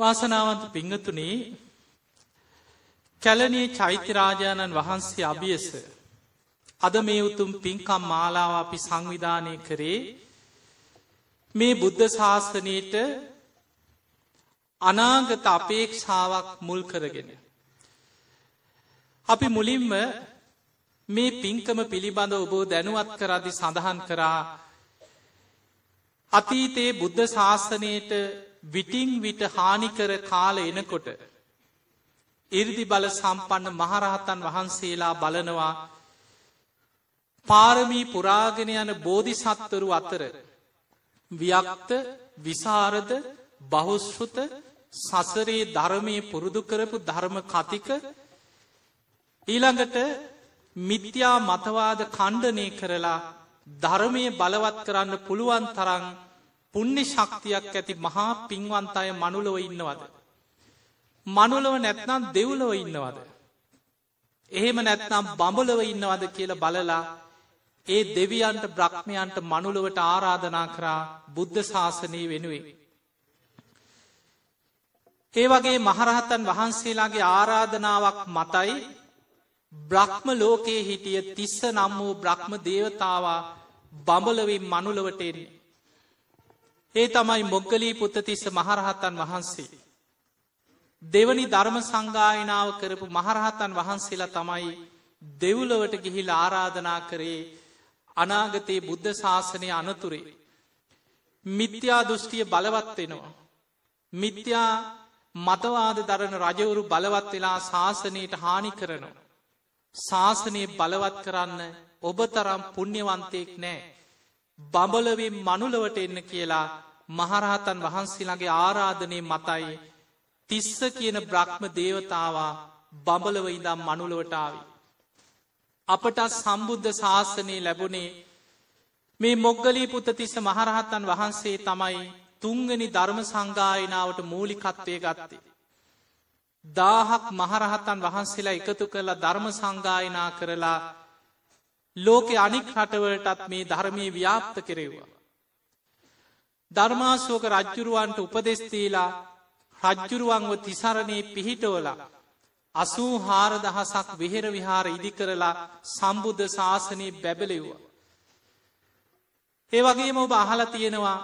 වාසනාවන්ත පිංහතුනේ කැලනේ චෛත්‍යරාජාණන් වහන්සේ අභියස අද මේ උතුම් පින්කම් මාලාව අපි සංවිධානය කරේ මේ බුද්ධ ශාසනයට අනාගත අපේක්ෂාවක් මුල් කරගෙන. අපි මුලින්ම මේ පින්කම පිළිබඳ ඔබෝ දැනුවත් කරදි සඳහන් කරා අතීතයේ බුද්ධ ශාසනයට විටිං විට හානිකර කාල එනකොට ඉර්දි බල සම්පන්න මහරහතන් වහන්සේලා බලනවා පාරමී පුරාගෙන යන බෝධිසත්වරු අතර ව්‍යක්ත විසාරද බහුස්ෘත සසරේ ධර්මය පුරුදු කරපු ධර්ම කතික ඊළඟට මිත්‍යා මතවාද කණ්ඩනය කරලා ධර්මය බලවත් කරන්න පුළුවන් තරන් පුුණ්‍ය ශක්තියක් ඇති මහා පින්වන්තය මනුලොව ඉන්නවද. මනුලව නැත්නම් දෙව්ලොව ඉන්නවද. එහෙම නැත්නම් බඹලව ඉන්නවද කියල බලලා ඒ දෙවියන්ට බ්‍රහ්මයන්ට මනුලවට ආරාධනා කරා බුද්ධ ශාසනය වෙනුවෙන්. ඒ වගේ මහරහතන් වහන්සේලාගේ ආරාධනාවක් මතයි බ්‍රහ්ම ලෝකයේ හිටිය තිස්ස නම් වූ බ්‍රහ්ම දේවතාවා බඹලවින් මනුලවට එන්නේ. ඒ තමයි මොග්ගලී පුත්තතිස්ස මහරහතන් වහන්සේ. දෙවනි ධර්ම සංගායනාව කරපු මහරහතන් වහන්සේලා තමයි දෙව්ලවට ගිහිල් ආරාධනා කරේ අනාගතයේ බුද්ධ ශාසනය අනතුරේ. මිත්‍යා දෘෂ්ටිය බලවත් වෙනවා. මිත්‍යා මතවාද දරන රජවරු බලවත් වෙලා ශාසනයට හානි කරනවා. ශාසනය බලවත් කරන්න ඔබ තරම් පුුණ්්‍යවන්තයෙක් නෑ. බඹලවින් මනුලවට එන්න කියලා මහරහතන් වහන්සේලාගේ ආරාධනය මතයි තිස්ස කියන බ්‍රහ්ම දේවතාවා බඹලව ඉදම් මනුලවටාවි. අපට සම්බුද්ධ ශාසනය ලැබුණේ මේ මොග්ගලී පුතතිස්ස මහරහත්තන් වහන්සේ තමයි තුංගනි ධර්ම සංගායනාවට මූලිකත්වය ගත්තේ. දාහක් මහරහතන් වහන්සේලා එකතු කරලා ධර්ම සංගායනා කරලා ලෝකෙ අනික් රටවලටත් මේ ධර්මය ව්‍යාප්ත කෙරෙව්වා. ධර්මාශෝක රජ්ජුරුවන්ට උපදෙස්තීලා රජ්ජුරුවන්ව තිසරණයේ පිහිටෝලා අසූ හාරදහසක් වෙහෙර විහාර ඉදි කරලා සම්බුද්ධ ශාසනයේ බැබලෙව්වා. ඒ වගේම ඔබ අහල තියෙනවා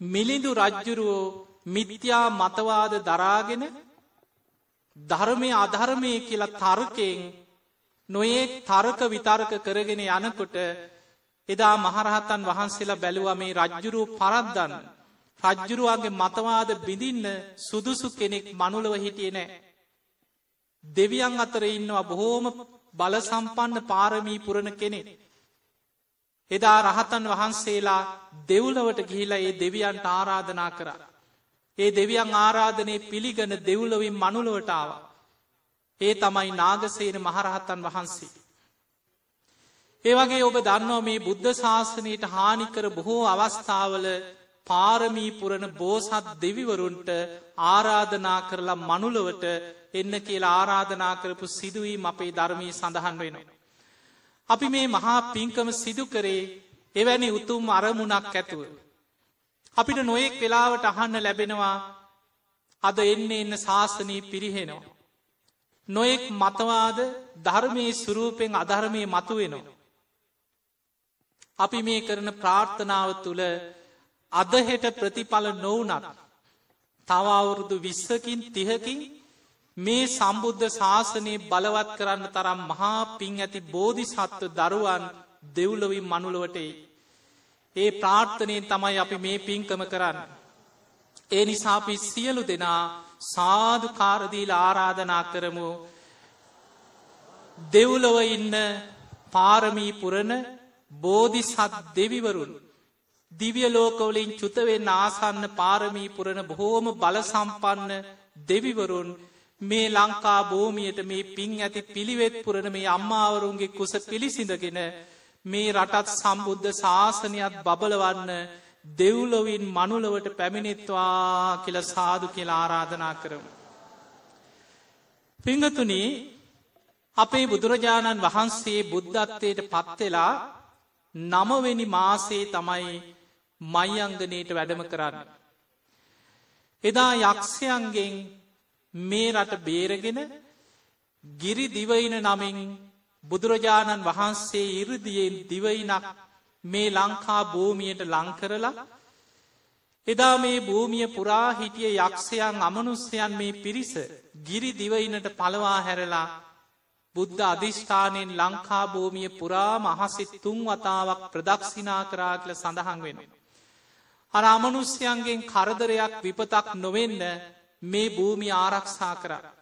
මිලිඳු රජ්ජුරුවෝ මිත්‍යා මතවාද දරාගෙන ධර්මය අධර්මය කියලා තර්කයෙන් නොඒ තර්ක විතර්ක කරගෙන යනකොට එදා මහරහතන් වහන්සේලා බැලුව මේ රජ්ජුරුව පරද්දන්න. රජ්ජුරුවන්ගේ මතවාද බිඳින්න සුදුසු කෙනෙක් මනුලව හිටිය නෑ. දෙවියන් අතර ඉන්නවා බොහෝම බල සම්පන්න පාරමී පුරණ කෙනෙ. එදා රහතන් වහන්සේලා දෙව්ලවට ගිහිලා ඒ දෙවියන්ට ආරාධනා කර. ඒ දෙවියන් ආරාධනය පිළිගන දෙව්ලොවින් මනුලොවටාව. ඒ තමයි නාගසේන මහරහත්තන් වහන්සේ. ඒවගේ ඔබ දන්නවා මේ බුද්ධ ශාසනයට හානිකර බොහෝ අවස්ථාවල පාරමී පුරණ බෝසත් දෙවිවරුන්ට ආරාධනා කරලා මනුලවට එන්න කියලා ආරාධනා කරපු සිදුවීම අපේ ධර්මී සඳහන් වෙනවා. අපි මේ මහා පින්කම සිදු කරේ එවැනි උතුම් අරමුණක් ඇතුව. අපිට නොයෙක් වෙලාවට අහන්න ලැබෙනවා අද එන්න එන්න ශාසනී පිරිහෙනවා. නොයෙක් මතවාද ධර්මයේ සුරූපෙන් අධර්මය මතුවෙනවා. අපි මේ කරන ප්‍රාර්ථනාව තුළ අදහෙට ප්‍රතිඵල නොවනත් තවවුරුදු විස්සකින් තිහකින් මේ සම්බුද්ධ ශාසනය බලවත් කරන්න තරම් මහා පින් ඇති බෝධි සත්ව දරුවන් දෙව්ලොවින් මනුලවටේ. ඒ ප්‍රාර්ථනයෙන් තමයි අපි මේ පින්කම කරන්න. ඒ නිසාපි සියලු දෙනා සාධ කාරදීල ආරාධනා කරමු. දෙව්ලොව ඉන්න පාරමී පුරණ බෝධිසත් දෙවිවරුන් දිවිය ලෝකවලින් චුතවෙන් ආසන්න පාරමී පුරණ බොහෝම බල සම්පන්න දෙවිවරුන් මේ ලංකා භූමියයට මේ පින් ඇති පිළිවෙත් පුරණ මේ අම්මාවරුන්ගේ කුස පිළිසිඳගෙන මේ රටත් සම්බුද්ධ ශාසනයක් බබලවන්න දෙව්ලොවින් මනුලවට පැමිණෙත්වා කියල සාදු කියලා ආරාධනා කරමු. පිංහතුනී අපේ බුදුරජාණන් වහන්සේ බුද්ධත්වයට පත්වෙලා නමවෙනි මාසේ තමයි මයිංගනයට වැඩම කරන්න. එදා යක්ෂයන්ගෙන් මේ රට බේරගෙන ගිරි දිවයින නමින් බුදුරජාණන් වහන්සේ ඉරදියෙන් දිවයිනක් මේ ලංකා භූමියයට ලංකරලා එදා මේ භූමිය පුරා හිටිය යක්ෂයන් අමනුස්්‍යයන් මේ පිරිස ගිරි දිවයිනට පලවා හැරලා බුද්ධ අධිෂ්ඨානයෙන් ලංකා භූමිය පුරා මහසිත් තුන් වතාවක් ප්‍රදක්ෂිනා කරා කියල සඳහන් වෙන. අර අමනුස්්‍යයන්ගෙන් කරදරයක් විපතක් නොවෙන්න මේ භූමි ආරක්ෂා කරා.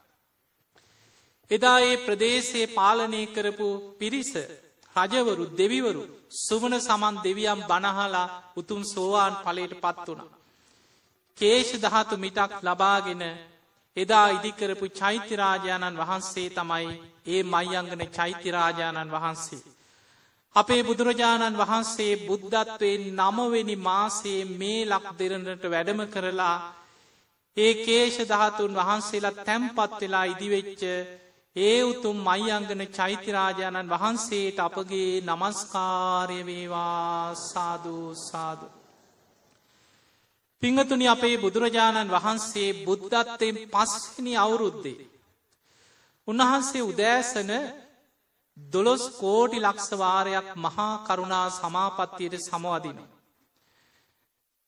එදා ඒ ප්‍රදේශයේ පාලනය කරපු පිරිස රජවරු දෙවිවරු සුමන සමන් දෙවියම් බණහලා උතුම් සෝවාන් පලට පත් වුණ. කේෂ දහතු මිටක් ලබාගෙන එදා ඉදිකරපු චෛත්‍යරාජාණන් වහන්සේ තමයි ඒ මයිංගන චෛත්‍යරාජාණන් වහන්සේ. අපේ බුදුරජාණන් වහන්සේ බුද්ධත්වයෙන් නමවෙනි මාසේ මේ ලක් දෙරනට වැඩම කරලා ඒ කේෂ දහතුන් වහන්සේලා තැම්පත් වෙලා ඉදිවෙච්ච ඒ උතුම් මයිංගන චෛත්‍යරාජාණන් වහන්සේට අපගේ නමස්කාරය වේවා සාධූ සාධු. පිංහතුනි අපේ බුදුරජාණන් වහන්සේ බුද්ධත්වයෙන් පස්නි අවුරුද්දේ. උන්වහන්සේ උදෑසන දොළොස් කෝටි ලක්ෂවාරයක් මහා කරුණා සමාපත්තියට සමවදින.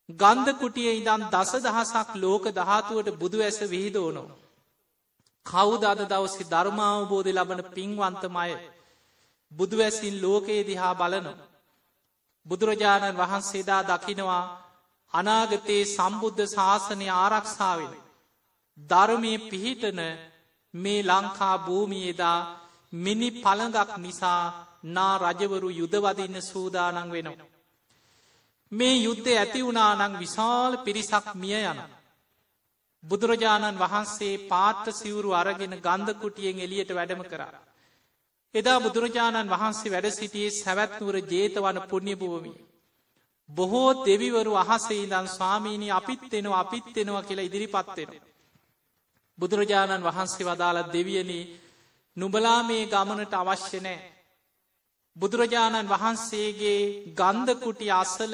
ගන්ධ කුටිය ඉදම් දස දහසක් ලෝක දහතුවට බුදු ඇස විහිදෝනෝ. කවුද අද දවසි ධර්මාවබෝධය ලබන පින්වන්තමය බුදුවැසින් ලෝකයේ දිහා බලනු. බුදුරජාණන් වහන්සේදා දකිනවා අනාගතයේ සම්බුද්ධ ශාසනය ආරක්ෂාවෙන. ධර්මය පිහිටන මේ ලංකා භූමියේදා මිනි පළඟක් නිසා නා රජවරු යුදවදින්න සූදානන් වෙනවා. මේ යුද්ධ ඇති වුණානං විශාල පිරිසක් මිය යන. බුදුරජාණන් වහන්සේ පාත්ත සිවුරු අරගෙන ගන්ධකුටියෙන් එලියට වැඩම කරා. එදා බුදුරජාණන් වහන්සේ වැඩ සිටියේ සැවැත්නුවර ජේතවන පුුණ්‍ය භූමිය. බොහෝ දෙවිවරු අහසේ දන් ස්වාමීණී අපිත් එෙනවා අපිත් එෙනවා කියලා ඉදිරිපත්වෙන. බුදුරජාණන් වහන්සේ වදාළ දෙවියන නුබලා මේ ගමනට අවශ්‍ය නෑ. බුදුරජාණන් වහන්සේගේ ගන්ධකුටි අස්සල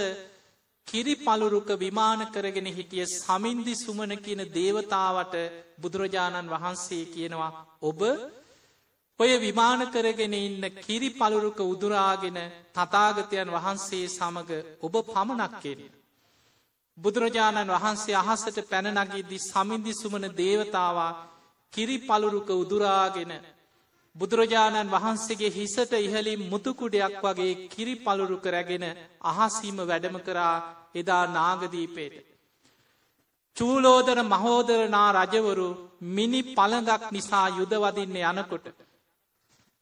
කිරි පළුරුක විමාන කරගෙන හිටිය සමින්දි සුමන කියන දේවතාවට බුදුරජාණන් වහන්සේ කියනවා ඔබ ඔය විමාන කරගෙන ඉන්න කිරි පළුරුක උදුරාගෙන තතාගතයන් වහන්සේ සමඟ ඔබ පමණක් කෙරෙන. බුදුරජාණන් වහන්සේ අහසට පැනනගිද්දි සමින්දි සුමන දේවතාවා කිරි පළුරුක උදුරාගෙන බුදුරජාණන් වහන්සේගේ හිසට ඉහලින් මුතුකුඩයක් වගේ කිරි පළුරුක රැගෙන අහසීම වැඩම කරා එදා නාගදීපේට. චූලෝදර මහෝදරනා රජවරු මිනි පළඟක් නිසා යුදවදින්න යනකොට.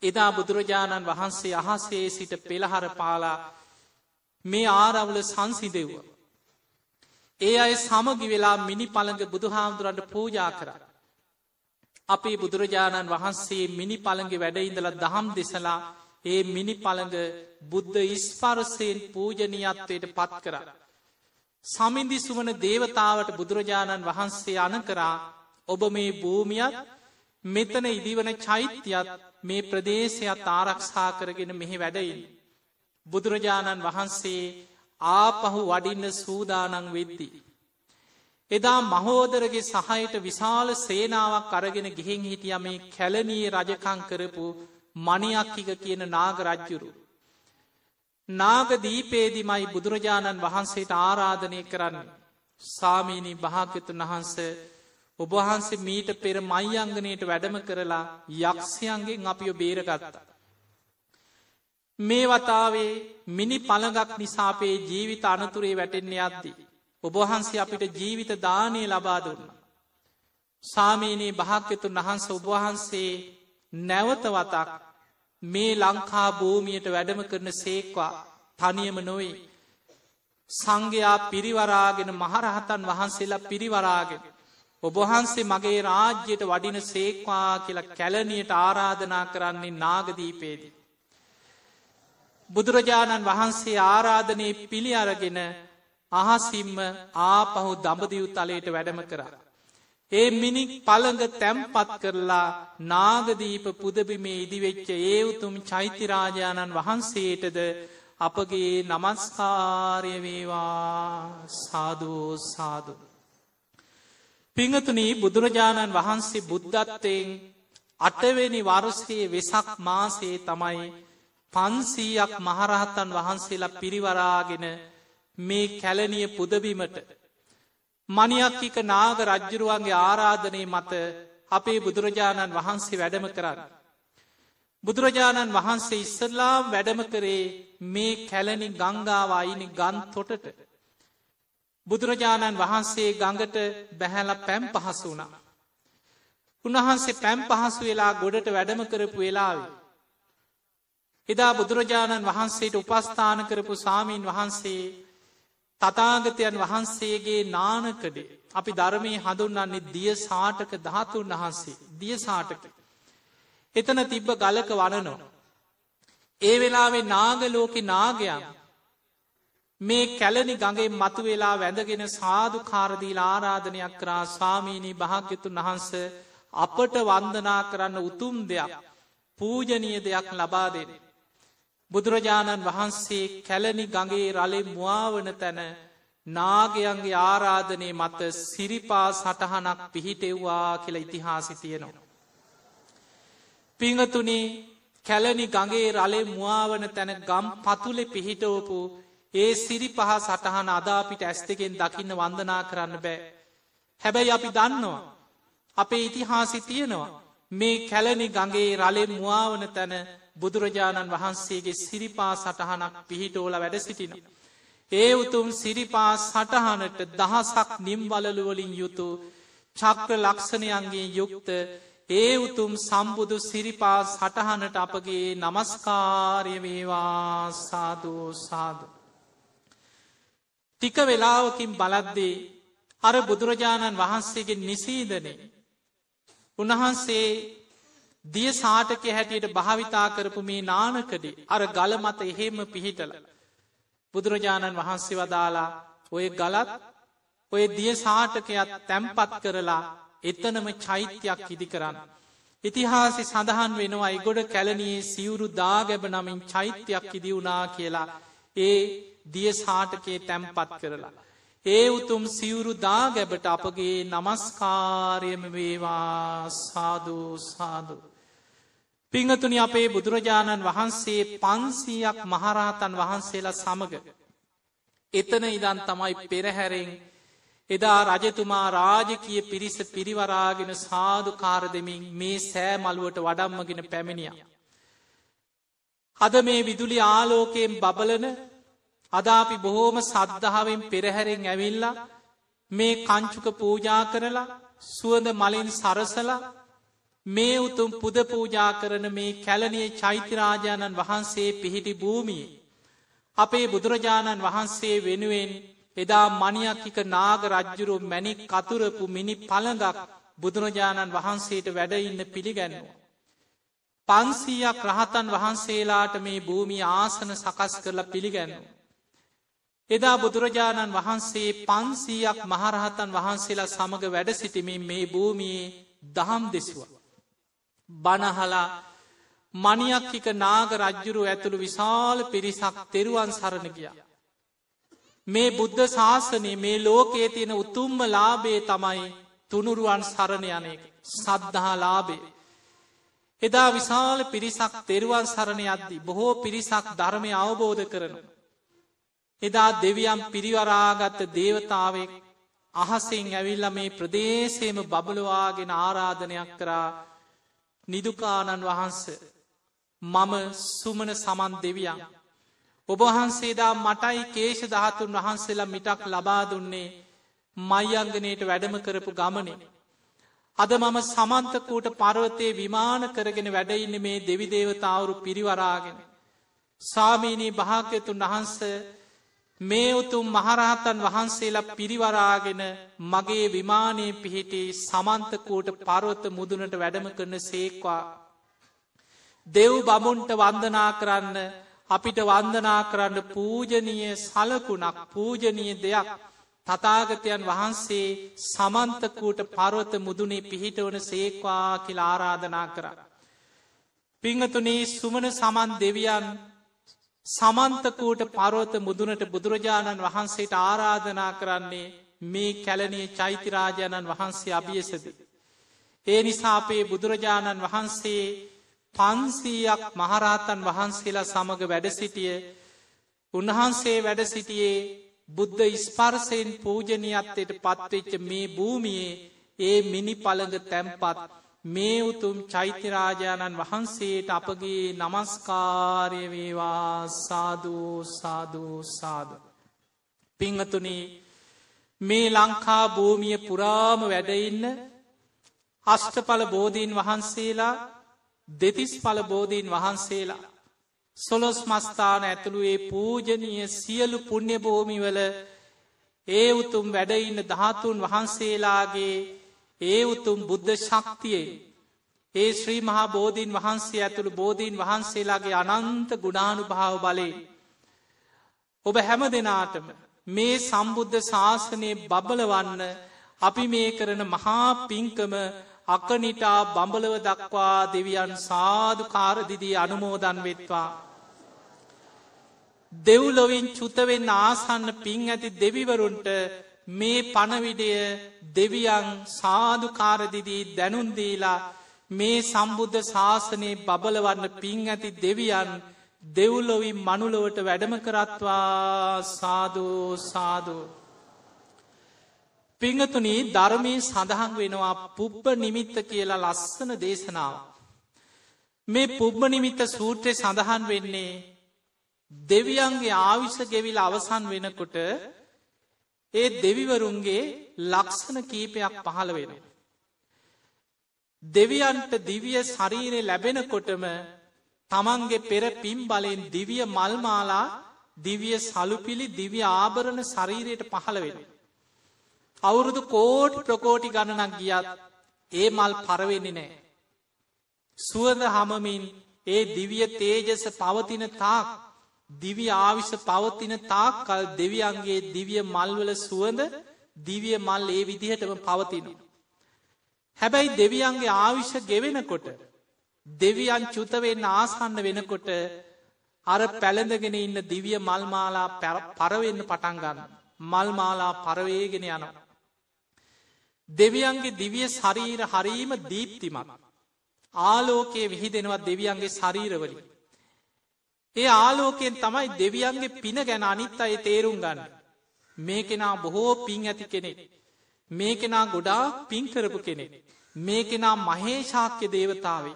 එදා බුදුරජාණන් වහන්සේ අහසේ සිට පෙළහර පාලා මේ ආරවුල සංසිදෙව්ව. ඒ අය සමගි වෙලා මිනි පළඟ බුදුහාමුදුරන්ට පූජා කර. අපේ බුදුරජාණන් වහන්සේ මිනි පළඟ වැඩඉඳල දහම් දෙසලා ඒ මිනි පළඟ බුද්ධ ඉස්පරසයෙන් පූජනීයත්වයට පත් කර. සමින්දි සුමන දේවතාවට බුදුරජාණන් වහන්සේ අන කරා ඔබ මේ භූමියත් මෙතන ඉදිවන චෛත්‍යයත් මේ ප්‍රදේශයත් ආරක්ෂා කරගෙන මෙහි වැඩයින්. බුදුරජාණන් වහන්සේ ආපහු වඩින්න සූදානං වෙද්දි. එදා මහෝදරගේ සහයට විශාල සේනාවක් අරගෙන ගිහින් හිටිය මේ කැලනී රජකං කරපු මනියක්කික කියන නාග රජ්ජුරු. නාග දීපේදිමයි බුදුරජාණන් වහන්සේට ආරාධනය කරන්න. සාමීනී භාග්‍යතුන් වහන්ස ඔබහන්සේ මීට පෙර මයිංගනයට වැඩම කරලා යක්ෂයන්ගෙන් අපිෝ බේරගත්තා. මේ වතාවේ මිනි පළගක් නිසාපේ ජීවිත අනතුරේ වැටෙන්නේ අද්දී. ඔබහන්සේ අපිට ජීවිත දානය ලබා දුන්න. සාමීනී භාග්‍යතුන් වහන්ස ඔබවහන්සේ නැවතවතක් මේ ලංකා භූමියයට වැඩම කරන සේක්වා තනියම නොවේ. සංඝයා පිරිවරාගෙන මහරහතන් වහන්සේලා පිරිවරාගෙන. ඔබහන්සේ මගේ රාජ්‍යයට වඩින සේක්වා කියලා කැලනියට ආරාධනා කරන්නේ නාගදීපේදී. බුදුරජාණන් වහන්සේ ආරාධනයේ පිළි අරගෙන අහසිම්ම ආපහු දඹදිව් තලයට වැඩම කරා. ඒ මිනික් පළඟ තැම්පත් කරලා නාගදීප පුදබිමේ ඉදිවෙච්ච ඒ උතුම් චෛත්‍යරාජාණන් වහන්සේටද අපගේ නමස්කාරය වේවා සාධූ සාධු. පිංහතුනී බුදුරජාණන් වහන්සේ බුද්ධත්වයෙන් අටවෙනි වර්සයේ වෙසක් මාසේ තමයි පන්සීයක් මහරහත්තන් වහන්සේලා පිරිවරාගෙන මේ කැලනිය පුදබිමට මනියක්කික නාග රජ්ජුරුවන්ගේ ආරාධනය මත අපේ බුදුරජාණන් වහන්සේ වැඩම කරන්න. බුදුරජාණන් වහන්සේ ඉස්සල්ලාම් වැඩම කරේ මේ කැලනි ගංගාවයිනි ගන් තොටට. බුදුරජාණන් වහන්සේ ගඟට බැහැල පැම් පහසු වුණා. උන්වහන්සේ පැම් පහසු වෙලා ගොඩට වැඩම කරපු වෙලාවේ. එදා බුදුරජාණන් වහන්සේට උපස්ථාන කරපු සාමීන් වහන්සේ තතාගතයන් වහන්සේගේ නානකඩේ අපි ධර්මය හඳුන්න්නේ දිය සාටක ධාතුන් වහන්සේ දිය සාටක. එතන තිබ්බ ගලක වනනෝ. ඒ වෙලාවේ නාගලෝක නාගයන් මේ කැලනි ගගේ මතු වෙලා වැඳගෙන සාධු කාරදීල ආරාධනයක් කරා ස්වාමීණී භාග්‍යතුන් වහන්ස අපට වන්දනා කරන්න උතුම් දෙයක් පූජනීය දෙයක් ලබා දෙන. බුදුරජාණන් වහන්සේ කැලනි ගගේ රලේ මුවාවන තැන නාගයන්ගේ ආරාධනය මත සිරිපා සටහනක් පිහිටෙව්වා කියල ඉතිහාසි තියෙනවා. පිංහතුනේ කැලනි ගගේ රලේ මුවාවන තැන ගම් පතුලෙ පිහිටවපු ඒ සිරි පහ සටහන අදාපිට ඇස්තකෙන් දකින්න වන්දනා කරන්න බෑ. හැබැයි අපි දන්නවා. අපේ ඉතිහාසි තියෙනවා. මේ කැලනි ගගේ රලේ මුවාවන තැන බුදුරජාණන් වහන්සේගේ සිරිපා සටහනක් පිහිටෝල වැඩ සිටින. ඒ උතුම් සිරිපා සටහනට දහසක් නිම්වලළුවලින් යුතු චක්‍ර ලක්ෂණයන්ගේ යුක්ත ඒ උතුම් සම්බුදු සිරිපා සටහනට අපගේ නමස්කාරය වේවා සාධූ සාධ. ටික වෙලාවකින් බලද්දේ අර බුදුරජාණන් වහන්සේගේ නිසීදනේ. උන්වහන්සේ දිය සාටක හැටියට භාවිතා කරපු මේ නානකඩේ අර ගල මත එහෙම පිහිටල. බුදුරජාණන් වහන්සේ වදාලා ඔය ගලත් ඔය දිය සාටකයත් තැම්පත් කරලා එතනම චෛත්‍යයක් ඉදි කරන්න. ඉතිහාසි සඳහන් වෙනවා ඉගොඩ කැලනයේ සිවුරු දාගැබ නමින් චෛත්‍යයක් ඉදිවුනා කියලා ඒ දිය සාටකේ තැම්පත් කරලා. ඒ උතුම් සිවුරු දාගැබට අපගේ නමස්කාරයම වේවා සාධූ සාධූ. පිංහතුනි අපේ බුදුරජාණන් වහන්සේ පන්සීයක් මහරහතන් වහන්සේලා සමග. එතන ඉදන් තමයි පෙරහැරෙන් එදා රජතුමා රාජකිය පිරිස පිරිවරාගෙන සාධකාර දෙමින් මේ සෑ මළුවට වඩම්මගෙන පැමිණිය. අද මේ විදුලි ආලෝකයෙන් බබලන අදාපි බොහෝම සද්ධාවෙන් පෙරහැරෙන් ඇවිල්ලා මේ කංචුක පූජා කරලා සුවඳ මලින් සරසලා මේ උතුම් පුද පූජා කරන මේ කැලනිය චෛත්‍යරාජාණන් වහන්සේ පිහිටි භූමිය. අපේ බුදුරජාණන් වහන්සේ වෙනුවෙන් එදා මනියක්කික නාග රජ්ජුරු මැණික් කතුරපු මිනි පළඟක් බුදුරජාණන් වහන්සේට වැඩඉන්න පිළිගැන්නවා. පන්සීයක් රහතන් වහන්සේලාට මේ භූමි ආසන සකස් කරලා පිළිගැන්නවා. එදා බුදුරජාණන් වහන්සේ පන්සීයක් මහරහතන් වහන්සේලා සමඟ වැඩ සිටිමින් මේ භූමියේ දහම් දෙසවා. බනහලා මනියක්කික නාග රජ්ජුරු ඇතුළු විශාල පිරිසක් තෙරුවන් සරණ ගිය. මේ බුද්ධ ශාසනය මේ ලෝකයේ තියෙන උතුම්ම ලාබේ තමයි තුනුරුවන් සරණ යනෙක් සද්ධහා ලාබේ. එදා විශාල පිරිසක් තෙරුවන් සරණ යද්දි බොහෝ පිරිසක් ධර්මය අවබෝධ කරනු. එදා දෙවියම් පිරිවරාගත්ත දේවතාවෙක් අහසෙන් ඇවිල්ල මේ ප්‍රදේශයම බබලවාගෙන ආරාධනයක් කරා නිදුකානන් වහන්ස මම සුමන සමන් දෙවියන්. ඔබහන්සේදා මටයි කේෂ දහතුන් වහන්සේලා මිටක් ලබා දුන්නේ මයිංගනයට වැඩම කරපු ගමනේ. අද මම සමන්තකූට පරවතේ විමාන කරගෙන වැඩඉන්න මේ දෙවිදේවතාවරු පිරිවරාගෙන. සාමීනී භාග්‍යතුන් වහන්ස මේ උතුම් මහරහතන් වහන්සේලා පිරිවරාගෙන මගේ විමානයේ පිහිටි සමන්තකූට පරවත මුදුනට වැඩම කරන සේක්වා. දෙව් බමුන්ට වන්දනා කරන්න අපිට වන්දනා කරන්න පූජනීය සලකුණක් පූජනීය දෙයක් තතාගතයන් වහන්සේ සමන්තකූට පරවත මුදුනේ පිහිටවන සේක්වා කියල ආරාධනා කර. පිංහතුනේ සුමන සමන් දෙවියන් සමන්තකූට පරෝත මුදුනට බුදුරජාණන් වහන්සේට ආරාධනා කරන්නේ මේ කැලනේ චෛතිරාජාණන් වහන්සේ අභියසද. ඒ නිසා අපේ බුදුරජාණන් වහන්සේ පන්සීයක් මහරහතන් වහන්සේලා සමඟ වැඩ සිටිය උන්වහන්සේ වැඩ සිටියේ බුද්ධ ඉස්පර්සයෙන් පූජනයත්තයට පත්වෙච්ච මේ භූමියයේ ඒ මිනි පළඟ තැම්පත් මේ උතුම් චෛත්‍යරාජාණන් වහන්සේට අපගේ නමස්කාරය වේවා සාධූ සාධූ සාධ. පිංහතුනී මේ ලංකා භූමිය පුරාම වැඩඉන්න අෂ්ටඵල බෝධීන් වහන්සේලා දෙතිස් පල බෝධීන් වහන්සේලා සොලොස් මස්ථාන ඇතුළුවේ පූජනීය සියලු පුුණ්‍ය භූමිවල ඒ උතුම් වැඩඉන්න ධාතුන් වහන්සේලාගේ ඒ උතුම් බුද්ධ ශක්තියෙන් ඒ ශ්‍රී මහා බෝධීන් වහන්සේ ඇතුළු බෝධීන් වහන්සේලාගේ අනන්ත ගුණානු භාව බලේ. ඔබ හැම දෙනාටම මේ සම්බුද්ධ ශාසනය බබලවන්න අපි මේ කරන මහා පින්කම අකනිටා බඹලව දක්වා දෙවියන් සාධු කාරදිදී අනුමෝදන් වෙත්වා. දෙව්ලොවින් චුතවෙන්න ආසන්න පින් ඇති දෙවිවරුන්ට මේ පණවිඩය දෙවියන් සාධකාරදිදී දැනුන්දීලා මේ සම්බුද්ධ ශාසනයේ බබලවන්න පින් ඇති දෙවියන් දෙව්ලොවින් මනුලොවට වැඩම කරත්වා සාධූ සාධූ. පිංහතුනී ධර්මී සඳහන් වෙනවා පුබ්බ නිමිත්ත කියලා ලස්සන දේශනාව. මේ පුබ්බ නිමිත්ත සූත්‍රය සඳහන් වෙන්නේ දෙවියන්ගේ ආවිස ගෙවිල අවසන් වෙනකොට ඒ දෙවිවරුන්ගේ ලක්ෂණ කීපයක් පහළ වෙන. දෙවියන්ට දිවිය ශරීරය ලැබෙනකොටම තමන්ගේ පෙර පිම් බලෙන් දිවිය මල්මාලා දිවිය සලුපිලි දිවිය ආභරණ ශරීරයට පහළ වෙන. අවුරුදු කෝට් ප්‍රකෝටි ගණනක් ගියත් ඒ මල් පරවෙන්නේ නෑ. සුවද හමමින් ඒ දිවිය තේජස පවතින තාක් දිවි ආවිශ පවතින තාක් කල් දෙවියන්ගේ දිවිය මල්වල සුවඳ දිවිය මල් ඒ විදිහටම පවතින. හැබැයි දෙවියන්ගේ ආවිශ්‍ය ගෙවෙනකොට දෙවියන් චුතවෙන්න ආසන්න වෙනකොට අර පැළඳගෙන ඉන්න දිවිය මල්මාලා පරවෙන්න පටන්ගන්න මල්මාලා පරවේගෙන යන. දෙවියන්ගේ දිවිය ශරීර හරීම දීප්තිමත්. ආලෝකයේ විහිදෙනවත් දෙවියන්ගේ ශරීරවලින්. ඒ ආලෝකයෙන් තමයි දෙවියන්ගේ පින ගැන අනිත් අය තේරුම් ගන්න. මේ කෙනා බොහෝ පින් ඇති කෙනෙක්. මේ කෙනා ගොඩා පින්කරපු කෙනෙක්. මේ කෙනා මහේශාක්‍ය දේවතාවේ.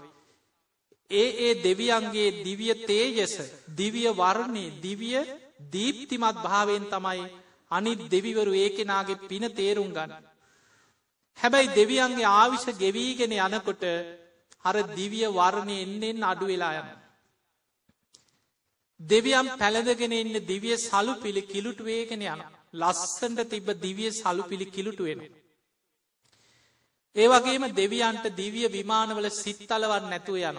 ඒ ඒ දෙවියන්ගේ දිවිය තේජස දිවිය වර්ණය දිවිය දීප්තිමත් භාවෙන් තමයි අනිත් දෙවිවරු ඒ කෙනාගේ පින තේරුම් ගන්න. හැබැයි දෙවියන්ගේ ආවිෂ ගෙවීගෙන යනකොට හර දිවිය වර්ණය එන්නෙන් අඩු වෙලා යන්න. දෙවියම් පැළඳගෙන ඉන්න දිවිය සලු පිළි කිලුට වේගෙන යන ලස්සන්ට තිබ දිවිය සලු පිළි කිලුටුවෙන. ඒවගේම දෙවියන්ට දිවිය විමානවල සිත්තලවන් නැතුව යන.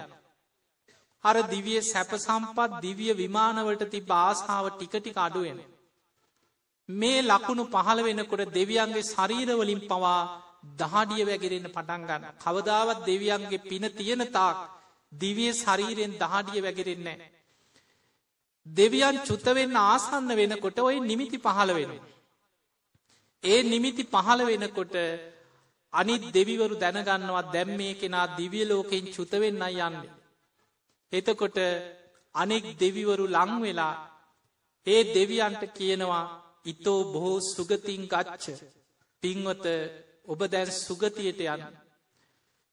අර දිවිය සැප සම්පත් දිවිය විමානවලට ති බාසාාව ටිකටි අඩුවෙන. මේ ලකුණු පහළ වෙනකොට දෙවියන්ගේ ශරීරවලින් පවා දහඩිය වැගරෙන්න පටන්ගන්න කවදාවත් දෙවියන්ගේ පින තියෙන තාක් දිවිය ශරීරයෙන් දහඩිය වැගරෙන්නේ. දෙවියන් චුත්තවෙන්න ආසන්න වෙනකොට ඔයි නිමිති පහළ වෙන. ඒ නිමිති පහළ වෙනකොට අනිත් දෙවිවරු දැනගන්නවා දැම් මේ කෙනා දිවිය ලෝකෙන් චුතවෙන්න යන්න. එතකොට අනෙක් දෙවිවරු ලංවෙලා ඒ දෙවියන්ට කියනවා ඉතෝ බොහෝ සුගතින් ගච්ච පින්වත ඔබ දැන් සුගතියට යන්න.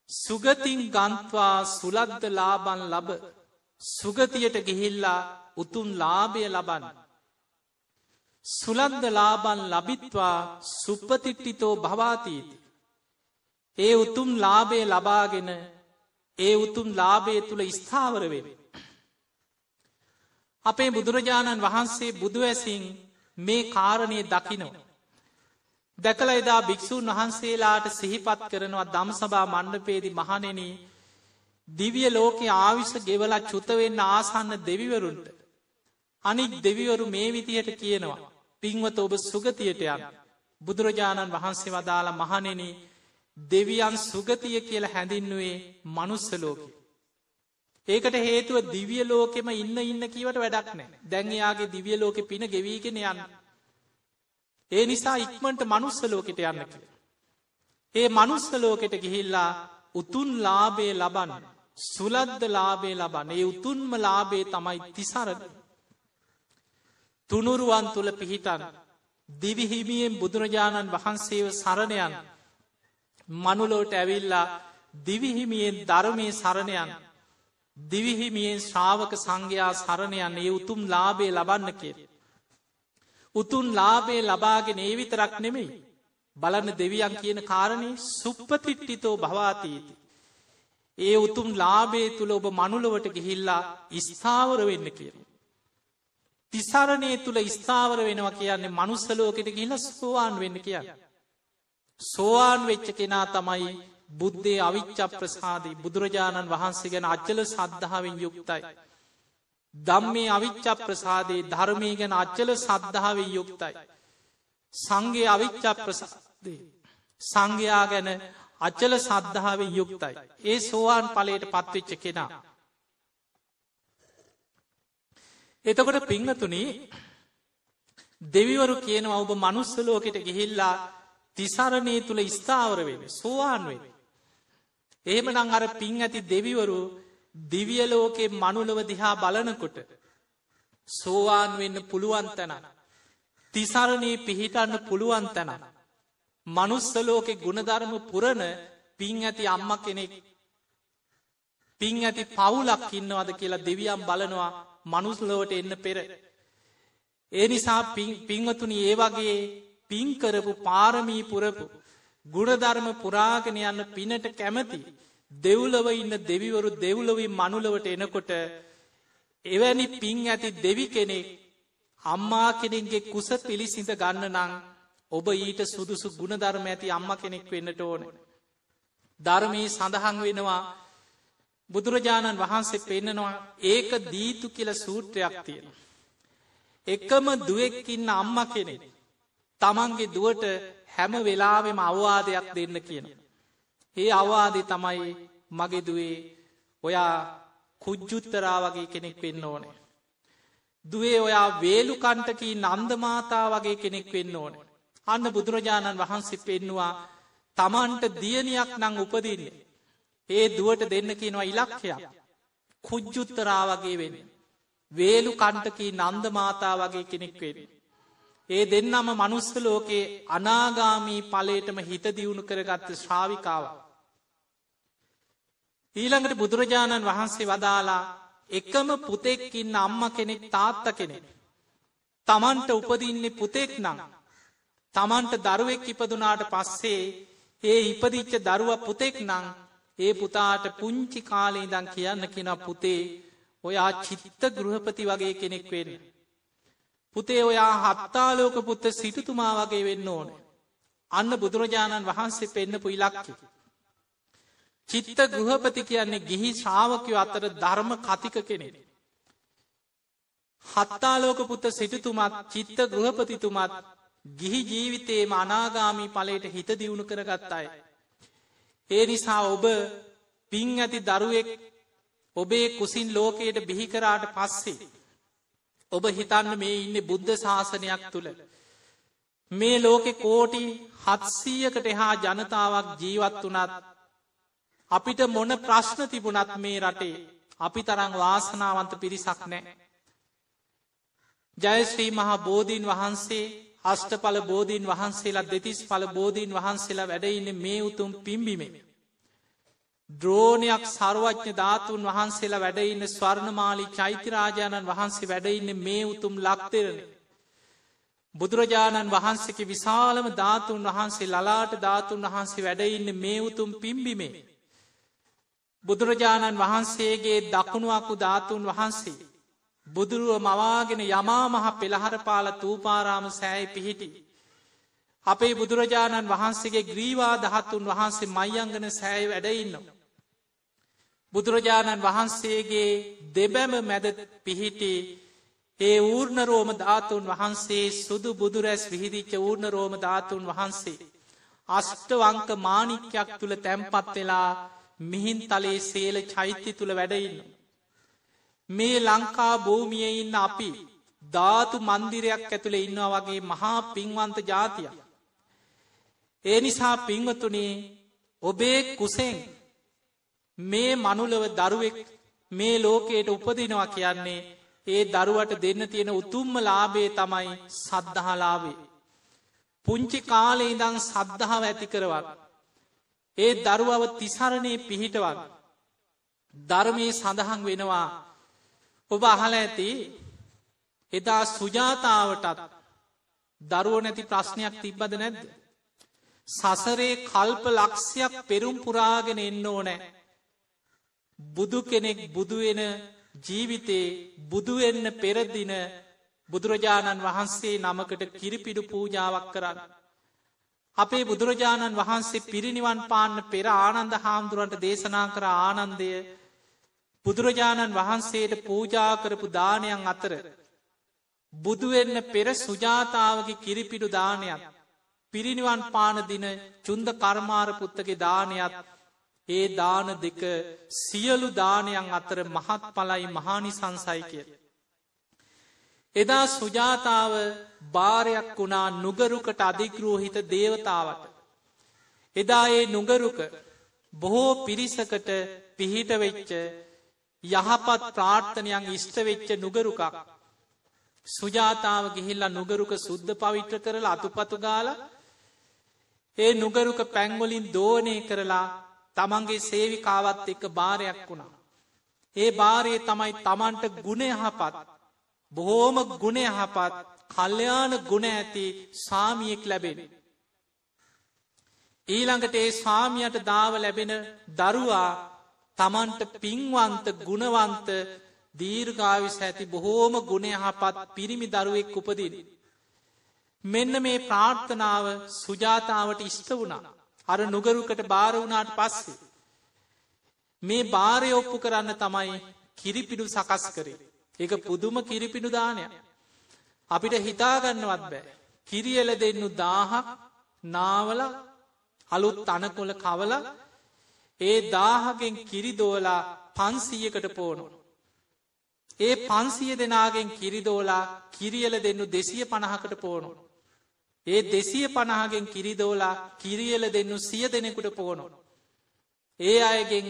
සුගතින් ගන්ත්වා සුලද්ද ලාබන් ලබ සුගතියට ගිහිල්ලා උතුම් ලාභය ලබන්න. සුලන්ද ලාබන් ලබිත්වා සුප්පතිට්ටිතෝ භවාතීති. ඒ උතුම් ලාභය ලබාගෙන ඒ උතුම් ලාභය තුළ ස්ථාවර වෙන. අපේ බුදුරජාණන් වහන්සේ බුදුවැසින් මේ කාරණය දකිනෝ. දැකල එදා භික්‍ෂූන් වහන්සේලාට සිහිපත් කරනවා දම් සභා මණ්ඩපේදි මහනෙන දිවිය ලෝකෙ ආවිශ ගෙවලා චුතවෙන්න ආසන්න දෙවිවරුන්ට අනික් දෙවිවරු මේ විදිහට කියනවා පින්වත ඔබ සුගතියට යන බුදුරජාණන් වහන්සේ වදාළ මහනෙන දෙවියන් සුගතිය කියල හැඳින්නුවේ මනුස්සලෝක. ඒකට හේතුව දිවිය ලෝකෙම ඉන්න ඉන්න කීවට වැඩක් නෑ දැන්යාගේ දිවිය ලෝකෙ පින ගෙවීගෙන යන්න. ඒ නිසා ඉක්මට මනුස්සලෝකට යන්න කිය. ඒ මනුස්සලෝකෙට ගිහිල්ලා උතුන් ලාබේ ලබන්න. සුලද්ද ලාබේ ලබන්න ඒ උතුන්ම ලාබේ තමයි තිසරද. තුනුරුවන් තුළ පිහිටන් දිවිහිමියෙන් බුදුරජාණන් වහන්සේව සරණයන් මනුලෝට ඇවිල්ලා දිවිහිමියෙන් ධර්මය සරණයන් දිවිහිමියෙන් ශ්‍රාවක සංඝයා සරණයන් ඒ උතුම් ලාබේ ලබන්න කිය. උතුන් ලාබේ ලබාගෙන ඒ විතරක් නෙමෙයි. බලන්න දෙවියන් කියන කාරණය සුප්පතිට්ටිතෝ භවාතීති. ඒ උතුම් ලාබේ තුළ ඔබ මනුලවට ගිහිල්ලා ස්ථාවර වෙන්න කියන. තිසරණය තුළ ස්ථාවර වෙනවා කියන්නේ මනුස්සලෝකෙට ගිහිල ස්වාන් වෙන්න කිය. සෝවාන් වෙච්ච කෙනා තමයි බුද්ධේ අවිච්ච ප්‍රසාදී බුදුරජාණන් වහන්සේ ගැන අච්චල සද්ධාවෙන් යුක්තයි. දම්මේ අවිච්ච ප්‍රසාදේ ධර්මය ගැන අච්චල සද්ධාවෙන් යුක්තයි. සංගේ අවිච්ච ප්‍රසාදේ සංඝයා ගැන අච්චල සද්ධාවෙන් යුක්තයි. ඒ සෝවාන් පලයට පත්වෙච්ච කෙනා. එතකොට පිංහතුනී දෙවිවරු කියනවා ඔබ මනුස්සලෝකට ගිහිල්ලා තිසරණය තුළ ස්ථාවර වෙන සෝවාන් වෙන. එහෙම නං අර පින් ඇති දෙවිවරු දිවියලෝකේ මනුලව දිහා බලනකොට සෝවාන් වෙන්න පුළුවන් තැන. තිසරණී පිහිටන්න පුළුවන් තැන. මනුස්සලෝකෙ ගුණධර්ම පුරණ පින් ඇති අම්ම කෙනෙක් පින් ඇති පවුලක් ඉන්නවද කියලා දෙවියම් බලනවා මනුස්ලෝට එන්න පෙර. ඒ නිසා පිංවතුනි ඒ වගේ පින්කරපු පාරමී පුරපු ගුණධර්ම පුරාගෙන යන්න පිනට කැමති දෙව්ලව ඉන්න දෙවිවරු දෙව්ලොවී මනුලවට එනකොට එවැනි පින් ඇති දෙවි කෙනෙක් අම්මා කෙනෙක්ගේ කුස පිළිසිඳ ගන්න නං ඔබ ඊට සුදුසු ගුණධර්ම ඇති අම්ම කෙනෙක් වෙන්නට ඕන. ධර්මී සඳහන් වෙනවා බුදුරජාණන් වහන්සේ පෙන්නනවා ඒක දීතු කියල සූත්‍රයක් තියෙන. එකම දුවෙක්කින්න අම්ම කෙනෙ. තමන්ගේ දුවට හැම වෙලාවෙම අවවාදයක් දෙන්න කියන. ඒ අවවාදය තමයි මගෙදුවේ ඔයා කුජ්ජුත්තරා වගේ කෙනෙක් වෙන්න ඕනේ. දුවේ ඔයා වේලුකන්ටකී නන්දමාතා වගේ කෙනෙක් වෙන්න ඕන. අන්න බුදුරජාණන් වහන්සේ පෙන්නවා තමන්ට දියනියක් නං උපදින්නේ. ඒ දුවට දෙන්න කියනවා ඉලක්කයක්. කුජ්ජුත්තරා වගේ වෙන. වේලු කණ්ටකී නන්ද මාතා වගේ කෙනෙක් වෙන. ඒ දෙන්නම මනුස්ස ලෝකයේ අනාගාමී පලේටම හිත දියුණු කරගත්ත ශ්‍රාවිකාව. ඊළඟට බුදුරජාණන් වහන්සේ වදාලා එකම පුතෙක්කින්න අම්ම කෙනෙක් තාත්ත කෙනෙක්. තමන්ට උපදින්නේ පුතෙක් නම්. තමන්ට දරුවෙක් ඉපදුනාට පස්සේ ඒ ඉපදිච්ච දරුව පුතෙක් නං ඒ පුතාට පුංචි කාලේ දං කියන්න කෙන පුතේ ඔයා චිත්ත ගෘහපති වගේ කෙනෙක් වෙන්න. පුතේ ඔයා හත්තාලෝක පුත්ත සිටතුමා වගේ වෙන්න ඕන. අන්න බුදුරජාණන් වහන්සේ පෙන්න්නපු ඉලක්කි. චිත්ත ගෘහපති කියන්නේ ගිහි ශ්‍රාවකයෝ අතර ධර්ම කතික කෙනෙ. හත්තාලෝක පුත්ත සිටතුමත් චිත්ත ගෘහපතිතුමත් ගිහි ජීවිතයේ අනාගාමී පලට හිත දියුණු කරගත්තායි. ඒ නිසා ඔබ පින් ඇති දරුවෙක් ඔබේ කුසින් ලෝකයට බිහිකරාට පස්සේ. ඔබ හිතන්න මේ ඉන්න බුද්ධ ශාසනයක් තුළ. මේ ලෝකෙ කෝටි හත්සීයකට එහා ජනතාවක් ජීවත් වනත් අපිට මොන ප්‍රශ්න තිබුණත් මේ රටේ අපි තරං වාසනාවන්ත පිරිසක් නෑ. ජයශ්‍රී මහා බෝධීන් වහන්සේ අෂ්ටඵල බෝධීන් වහන්සේලා දෙතිස් පල බෝධීන් වහන්සේලා වැඩඉන්න මේ උතුම් පිම්බිමේ. ද්‍රෝණයක් සර්වඥ ධාතුන් වහන්සේලා වැඩඉන්න ස්වර්ණමාලි චෛත්‍යරාජාණන් වහන්සේ වැඩඉන්න මේ උතුම් ලක්තෙරණ. බුදුරජාණන් වහන්සේක විශාලම ධාතුන් වහන්සේ ලලාට ධාතුන් වහන්සේ වැඩඉන්න මේ උතුම් පිම්බිමේ. බුදුරජාණන් වහන්සේගේ දකුණුවකු ධාතුන් වහන්සේ. බුදුරුව මවාගෙන යමා මහ පෙළහර පාල තූපාරාම සෑයි පිහිටි. අපේ බුදුරජාණන් වහන්සේගේ ග්‍රීවා දහත්තුන් වහන්සේ මයිංගන සෑයි වැඩඉන්න. බුදුරජාණන් වහන්සේගේ දෙබැම මැද පිහිටි ඒ ඌර්ණ රෝම ධාතුන් වහන්සේ සුදු බුදුරැස් විහිදිච්ච ඌර්ණ රෝම ධාතුන් වහන්සේ. අෂ්ටවංක මානික්‍යයක් තුළ තැම්පත් වෙලා මිහින් තලේ සේල චෛත්‍ය තුළ වැඩඉන්න. මේ ලංකා භූමිය ඉන්න අපි ධාතු මන්දිරයක් ඇතුළේ ඉන්නවා වගේ මහා පින්වන්ත ජාතිය. ඒ නිසා පින්වතුනේ ඔබේ කුසෙන් මේ මනුලව දරුවෙක් මේ ලෝකයට උපදිනවා කියන්නේ ඒ දරුවට දෙන්න තියෙන උතුම්ම ලාබේ තමයි සද්ධහලාවේ. පුංචි කාලේ ඉදං සද්ධාව ඇති කරවත්. ඒ දරුවව තිසරණය පිහිටවත්. ධර්මය සඳහන් වෙනවා. ඔබ අහල ඇති එදා සුජාතාවටත් දරුව නැති ප්‍රශ්නයක් තිබ්බද නැද්ද. සසරේ කල්ප ලක්ෂයක් පෙරුම් පුරාගෙන එන්න ඕනෑ. බුදු කෙනෙක් බුදුවෙන ජීවිතේ බුදුවෙන්න පෙරදින බුදුරජාණන් වහන්සේ නමකට කිරිපිඩු පූජාවක් කරන්න. අපේ බුදුරජාණන් වහන්සේ පිරිනිවන් පාන්න පෙර ආනන්ද හාමුදුරන්ට දේශනා කර ආනන්දය බුදුරජාණන් වහන්සේට පූජා කරපු දානයන් අතර. බුදුවෙන්න පෙර සුජාතාවගේ කිරිපිඩු දානයක් පිරිනිවන් පාන දින චුන්ද කර්මාරපුත්තගේ දානයක් ඒ දාන දෙක සියලු දානයන් අතර මහත් පලයි මහානි සංසයි කිය. එදා සුජාතාව භාරයක් වුණා නුගරුකට අධිග්‍රෝහිත දේවතාවට. එදා ඒ නුගරුක බොහෝ පිරිසකට පිහිට වෙච්ච යහපත් ප්‍රාර්ථනයන් ඉෂ්ටවෙච්ච නුගරුකක්. සුජාතාව ගිහිල්ලා නුගරුක සුද්ධ පවිට්‍ර කරලා අතුපතු ගාල ඒ නුගරුක පැංගොලින් දෝනය කරලා තමන්ගේ සේවිකාවත් එක්ක භාරයක් වුණා. ඒ භාරයේ තමයි තමන්ට ගුණයහපත් බොහෝම ගුණයහපත් කල්්‍යයාන ගුණ ඇති සාමියෙක් ලැබෙන. ඊළඟට ඒ ස්වාමියට දාව ලැබෙන දරුවා තමන්ට පින්වන්ත ගුණවන්ත දීර්ගාවිස ඇති බොහෝම ගුණයහපත් පිරිමි දරුවෙක් උපදින. මෙන්න මේ ප්‍රාර්ථනාව සුජාතාවට ඉෂ්ට වුණා. අර නුගරුකට බාර වුණාට පස්සේ. මේ භාරය ඔප්පු කරන්න තමයි කිරිපිඩු සකස් කරේ. ඒක පුදුම කිරිපිඩු දානය. අපිට හිතාගන්නවත් බෑ. කිරියල දෙන්නු දාහක් නාවල අලුත් අනකොල කවල ඒ දාහගෙන් කිරිදෝලා පන්සීයකට පෝනු. ඒ පන්සිය දෙනාගෙන් කිරිදෝලා කිරියල දෙන්නු දෙසිය පණහකට පෝනු. ඒ දෙසිය පණහාගෙන් කිරිදෝලා කිරියල දෙන්නු සිය දෙනෙකුට පෝනො. ඒ අයගෙන්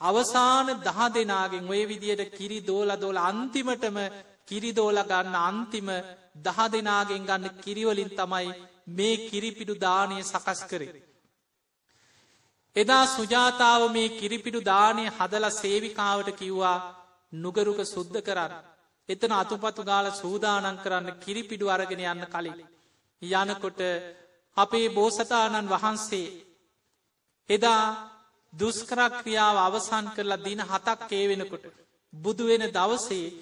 අවසාන දහ දෙනාගෙන් ඔය විදියට කිරි දෝල දෝල අන්තිමටම කිරිදෝල ගන්න අන්තිම දහ දෙනාගෙන් ගන්න කිරිවලින් තමයි මේ කිරිපිඩු දානය සකස් කරේ. එදා සුජාතාව මේ කිරිපිඩු දානය හදල සේවිකාවට කිව්වා නුගරුක සුද්ධ කරන්න. එතන අතුපතු ගාල සූදානන් කරන්න කිරිපිඩු අරගෙන යන්න කලින්. යනකොට අපේ බෝසතාණන් වහන්සේ එදා දුස්කරක්‍රියාව අවසන් කරලා දින හතක් ඒ වෙනකොට. බුදුවෙන දවසේ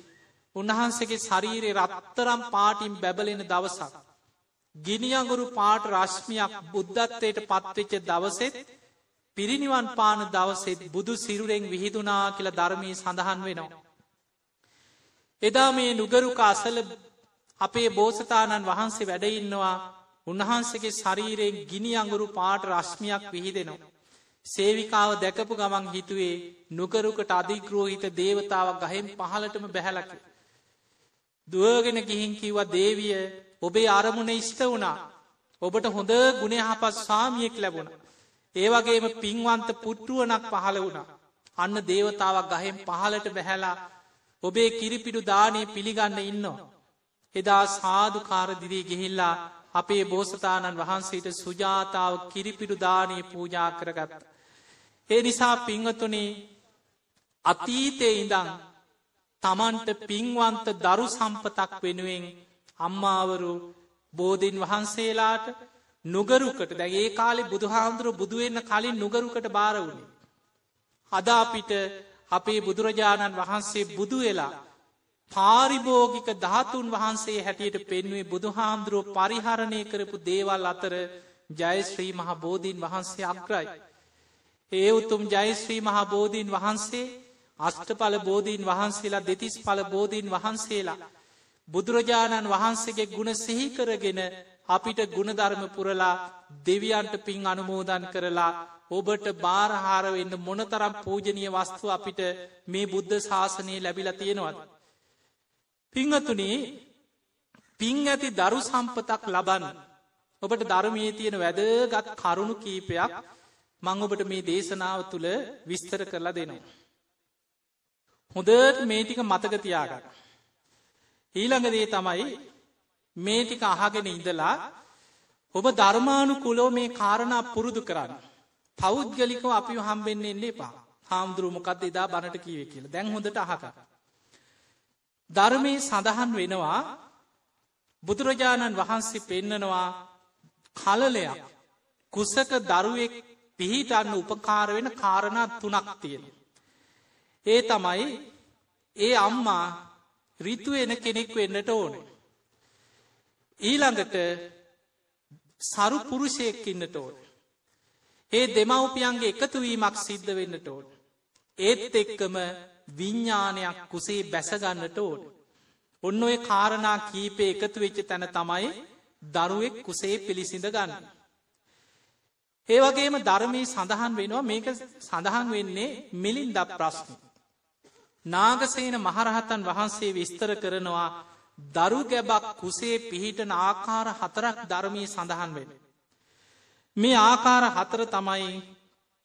උන්වහන්සගේ ශරීරය රත්තරම් පාටින් බැබලෙන දවසක්. ගිනියගුරු පාට රශ්මියක් බුද්ධත්වයට පත්වෙච්ච දවසෙත් පිරිනිවන් පාන දවසෙත් බුදු සිරුරෙන් විහිදුනා කියල ධර්මී සඳහන් වෙනවා. එදා මේ නුගරුක අසල අපේ බෝසතාණන් වහන්සේ වැඩඉන්නවා උන්වහන්සගේ ශරීරයෙන් ගිනි අඟුරු පාට රශ්මියක් විහිදෙනවා. සේවිකාව දැකපු ගමන් හිතුවේ නුකරුකට අධිග්‍රෝහිත දේවතාවක් ගහෙන් පහලටම බැහැලක. දුවගෙන ගිහින් කිව්වා දේවිය ඔබේ අරමුණ ඉෂ්ට වුණා. ඔබට හොඳ ගුණහපත් ස්වාමියෙක් ලැබුණ. ඒවගේම පින්වන්ත පුට්ටුවනක් පහළ වුණා. අන්න දේවතාවක් ගහෙන් පහලට බැහැලා ඔබේ කිරිපිඩු දානය පිළිගන්න ඉන්නවා. එදා සාධකාරදිරී ගිහිල්ලා අපේ බෝසතාණන් වහන්සේට සුජාතාව කිරිපිඩු දානී පූජා කරගත්ත. ඒ නිසා පිංහතුනේ අතීතය ඉඳං තමන්ට පින්වන්ත දරු සම්පතක් වෙනුවෙන් අම්මාවරු බෝධීන් වහන්සේලාට නුගරුකට දැගේ කාලෙ බුදුහාමුදුරුව බුදුවෙන්න කලින් නුගරුකට බාර වුණේ. අදාපිට අපේ බුදුරජාණන් වහන්සේ බුදු වෙලා පාරිභෝගික ධාතුන් වහන්සේ හැටියට පෙන්වේ බුදුහාමුදුරුව පරිහරණය කරපු දේවල් අතර ජයශ්‍රී මහ බෝධීන් වහන්සේ අක්‍රයි. ඒ උතුම් ජයශ්‍රී මහ බෝධීන් වහන්සේ අෂ්ටඵල බෝධීන් වහන්සේලා දෙතිස් පල බෝධීන් වහන්සේලා. බුදුරජාණන් වහන්සේගේ ගුණ සිහිකරගෙන අපිට ගුණධර්ම පුරලා දෙවියන්ට පින් අනුමෝදන් කරලා ඔබට බාරහාරවෙන්න මොනතරම් පූජනය වස්තු අපිට මේ බුද්ධ ශාසනය ලැබිල තියෙනවද. පිංහතුනේ පින් ඇති දරු සම්පතක් ලබන්න. ඔබට ධර්මයේ තියෙන වැදගත් කරුණු කීපයක් මං ඔබට මේ දේශනාව තුළ විස්තර කරලා දෙනවා. හොඳට මේටික මතකතියාගන්න. ඊළඟදේ තමයි මේටික අහගෙන ඉඳලා ඔබ ධර්මානු කුලෝ මේ කාරණා පුරුදු කරන්න. පෞද්ගලිකව අපි හම්බෙන්න්න එන්නේ එපා හාමුදුරුවමකක්ද එදා බණට කීවේ කියල දැන් හොඳට අහක. ධර්මය සඳහන් වෙනවා බුදුරජාණන් වහන්සේ පෙන්නනවා කලලයක් කුසක දරුවෙක් පිහිටන්න උපකාර වෙන කාරණා තුනක් තියෙන. ඒ තමයි ඒ අම්මා රිතු එන කෙනෙක් වෙන්නට ඕන. ඊළඟට සරු පුරුෂයෙක් ඉන්නට ඕන. ඒ දෙමව්පියන්ගේ එකතුවීමක් සිද්ධ වෙන්නට ඕන. ඒත් එක්කම විඤ්ඥානයක් කුසේ බැසගන්නට ඕන. ඔන්න ඔය කාරණා කීපය එකතු වෙච්ච තැන තමයි දරුවෙක් කුසේ පිළිසිඳ ගන්න. ඒවගේම ධර්මී සඳහන් වෙනවා මේක සඳහන් වෙන්නේ මිලින් ද ප්‍රශ්න. නාගසේන මහරහතන් වහන්සේ විස්තර කරනවා දරු ගැබක් කුසේ පිහිටන ආකාර හතරක් ධර්මී සඳහන් වෙන. මේ ආකාර හතර තමයි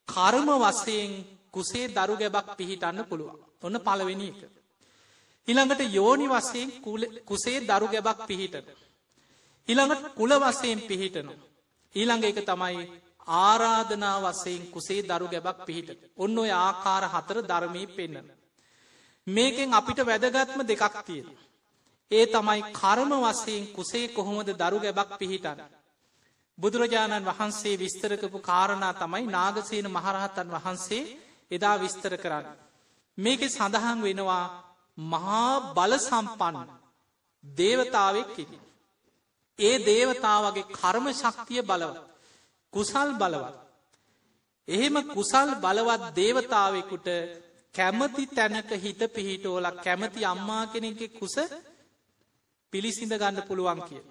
කර්ම වසයෙන් කුසේ දරු ගැබක් පිහිටන්න පුළුවන් ඔන්න පළවෙනි එක. ඉළඟට යෝනි වසයෙන් කුසේ දරු ගැබක් පිහිටට. ඊළඟට කුල වසයෙන් පිහිටනු. ඊළඟ එක තමයි ආරාධනා වසයෙන් කුසේ දරු ගැබක් පිහිට. ඔන්න ඔය ආකාර හතර ධර්මී පෙන්න්නන. මේකෙන් අපිට වැදගත්ම දෙකක් තියෙන. ඒ තමයි කර්ම වසයෙන් කුසේ කොහොමද දරු ගැබක් පිහිටන්න. බුදුරජාණන් වහන්සේ විස්තරකපු කාරණා තමයි නාගසේන මහරහතන් වහන්සේ එදා විස්තර කරන්න. මේක සඳහන් වෙනවා මහා බල සම්පන්න දේවතාවෙක් කිරි. ඒ දේවතාවගේ කර්ම ශක්තිය බලවත්. කුසල් බලවත්. එහෙම කුසල් බලවත් දේවතාවෙකුට කැමති තැනක හිත පිහිටෝල කැමති අම්මා කෙනෙගේ කුස පිළිසිඳ ගන්න පුළුවන් කිය.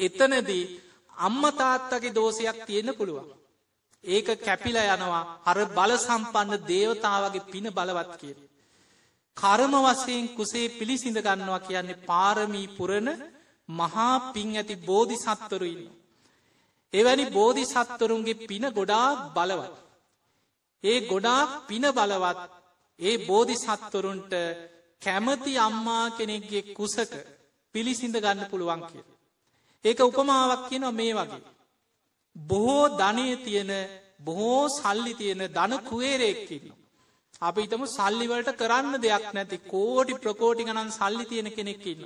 එතනදී අම්මතාත්තගේ දෝසයක් තියෙන පුළුවන්. ඒක කැපිල යනවා අර බල සම්පන්න දේවතාවගේ පින බලවත් කිය. කරම වසයෙන් කුසේ පිළිසිඳ ගන්නවා කියන්නේ පාරමී පුරණ මහා පින් ඇති බෝධි සත්වරු ඉන්න. එවැනි බෝධි සත්වරුන්ගේ පින ගොඩාක් බලවත්. ඒ ගොඩාක් පින බලවත් ඒ බෝධි සත්වරුන්ට කැමති අම්මා කෙනෙක්ගේ කුසක පිළිසිඳ ගන්න පුළුවන් කිය. ඒක උපමාවක් කියන මේ වගේ. බොහෝ ධනය තියෙන බොහෝ සල්ලි තියෙන ධන කුවේරෙක්කින්න. අපි හිතම සල්ලිවලට කරන්න දෙයක් නැති කෝටි ප්‍රකෝටි ගණන් සල්ලි තියෙන කෙනෙක්කින්න.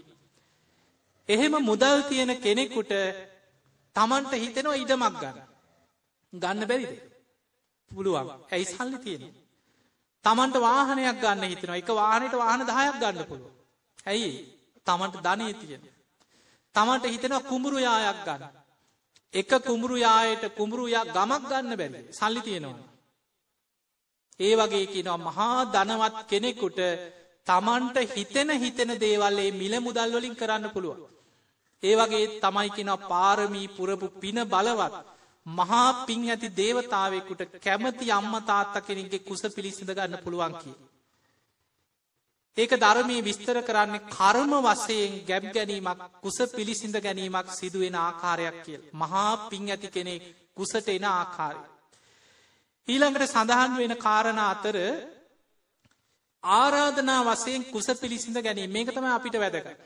එහෙම මුදල් තියෙන කෙනෙකුට තමන්ට හිතෙනවා ඉඩමක් ගන්න. ගන්න බැරිද. පුළුවන් ඇයි සල්ලි තියෙන. තමන්ට වාහනයක් ගන්න හිතෙන එක වාහනයට වාහන දහයක් ගන්න පුළුව. ඇයි තමන්ට ධනය තියෙන. තමන්ට හිතෙනවා කුඹුරු යායක් ගන්න. එක කුඹුරු යායට කුඹුරුයා ගමක් ගන්න බැරි සල්ලි තියෙනවා. ඒ වගේ කියනවා මහා ධනවත් කෙනෙකුට තමන්ට හිතෙන හිතෙන දේවල්ලේ මිල මුදල් වලින් කරන්න පුළුවන්. ඒ වගේ තමයි කෙන පාරමී පුරපු පින බලවත් මහා පින් ඇති දේවතාවෙකුට කැමති අම්ම තාත්ත කෙනෙගේ කුස පිළිසිඳ ගන්න පුළුවන් කිය. ඒක ධර්මය විස්තර කරන්නේ කර්ම වසයෙන් ගැබ් ගැනීමක් කුස පිළිසිඳ ගැනීමක් සිදුවෙන ආකාරයක් කියල්. මහා පින් ඇති කෙනෙක් කුසට එන ආකාරය. ඊළඟට සඳහන් වෙන කාරණ අතර ආරාධනා වසයෙන් කුස පිළිසිඳ ගැනීම මේක තම අපිට වැදකයි.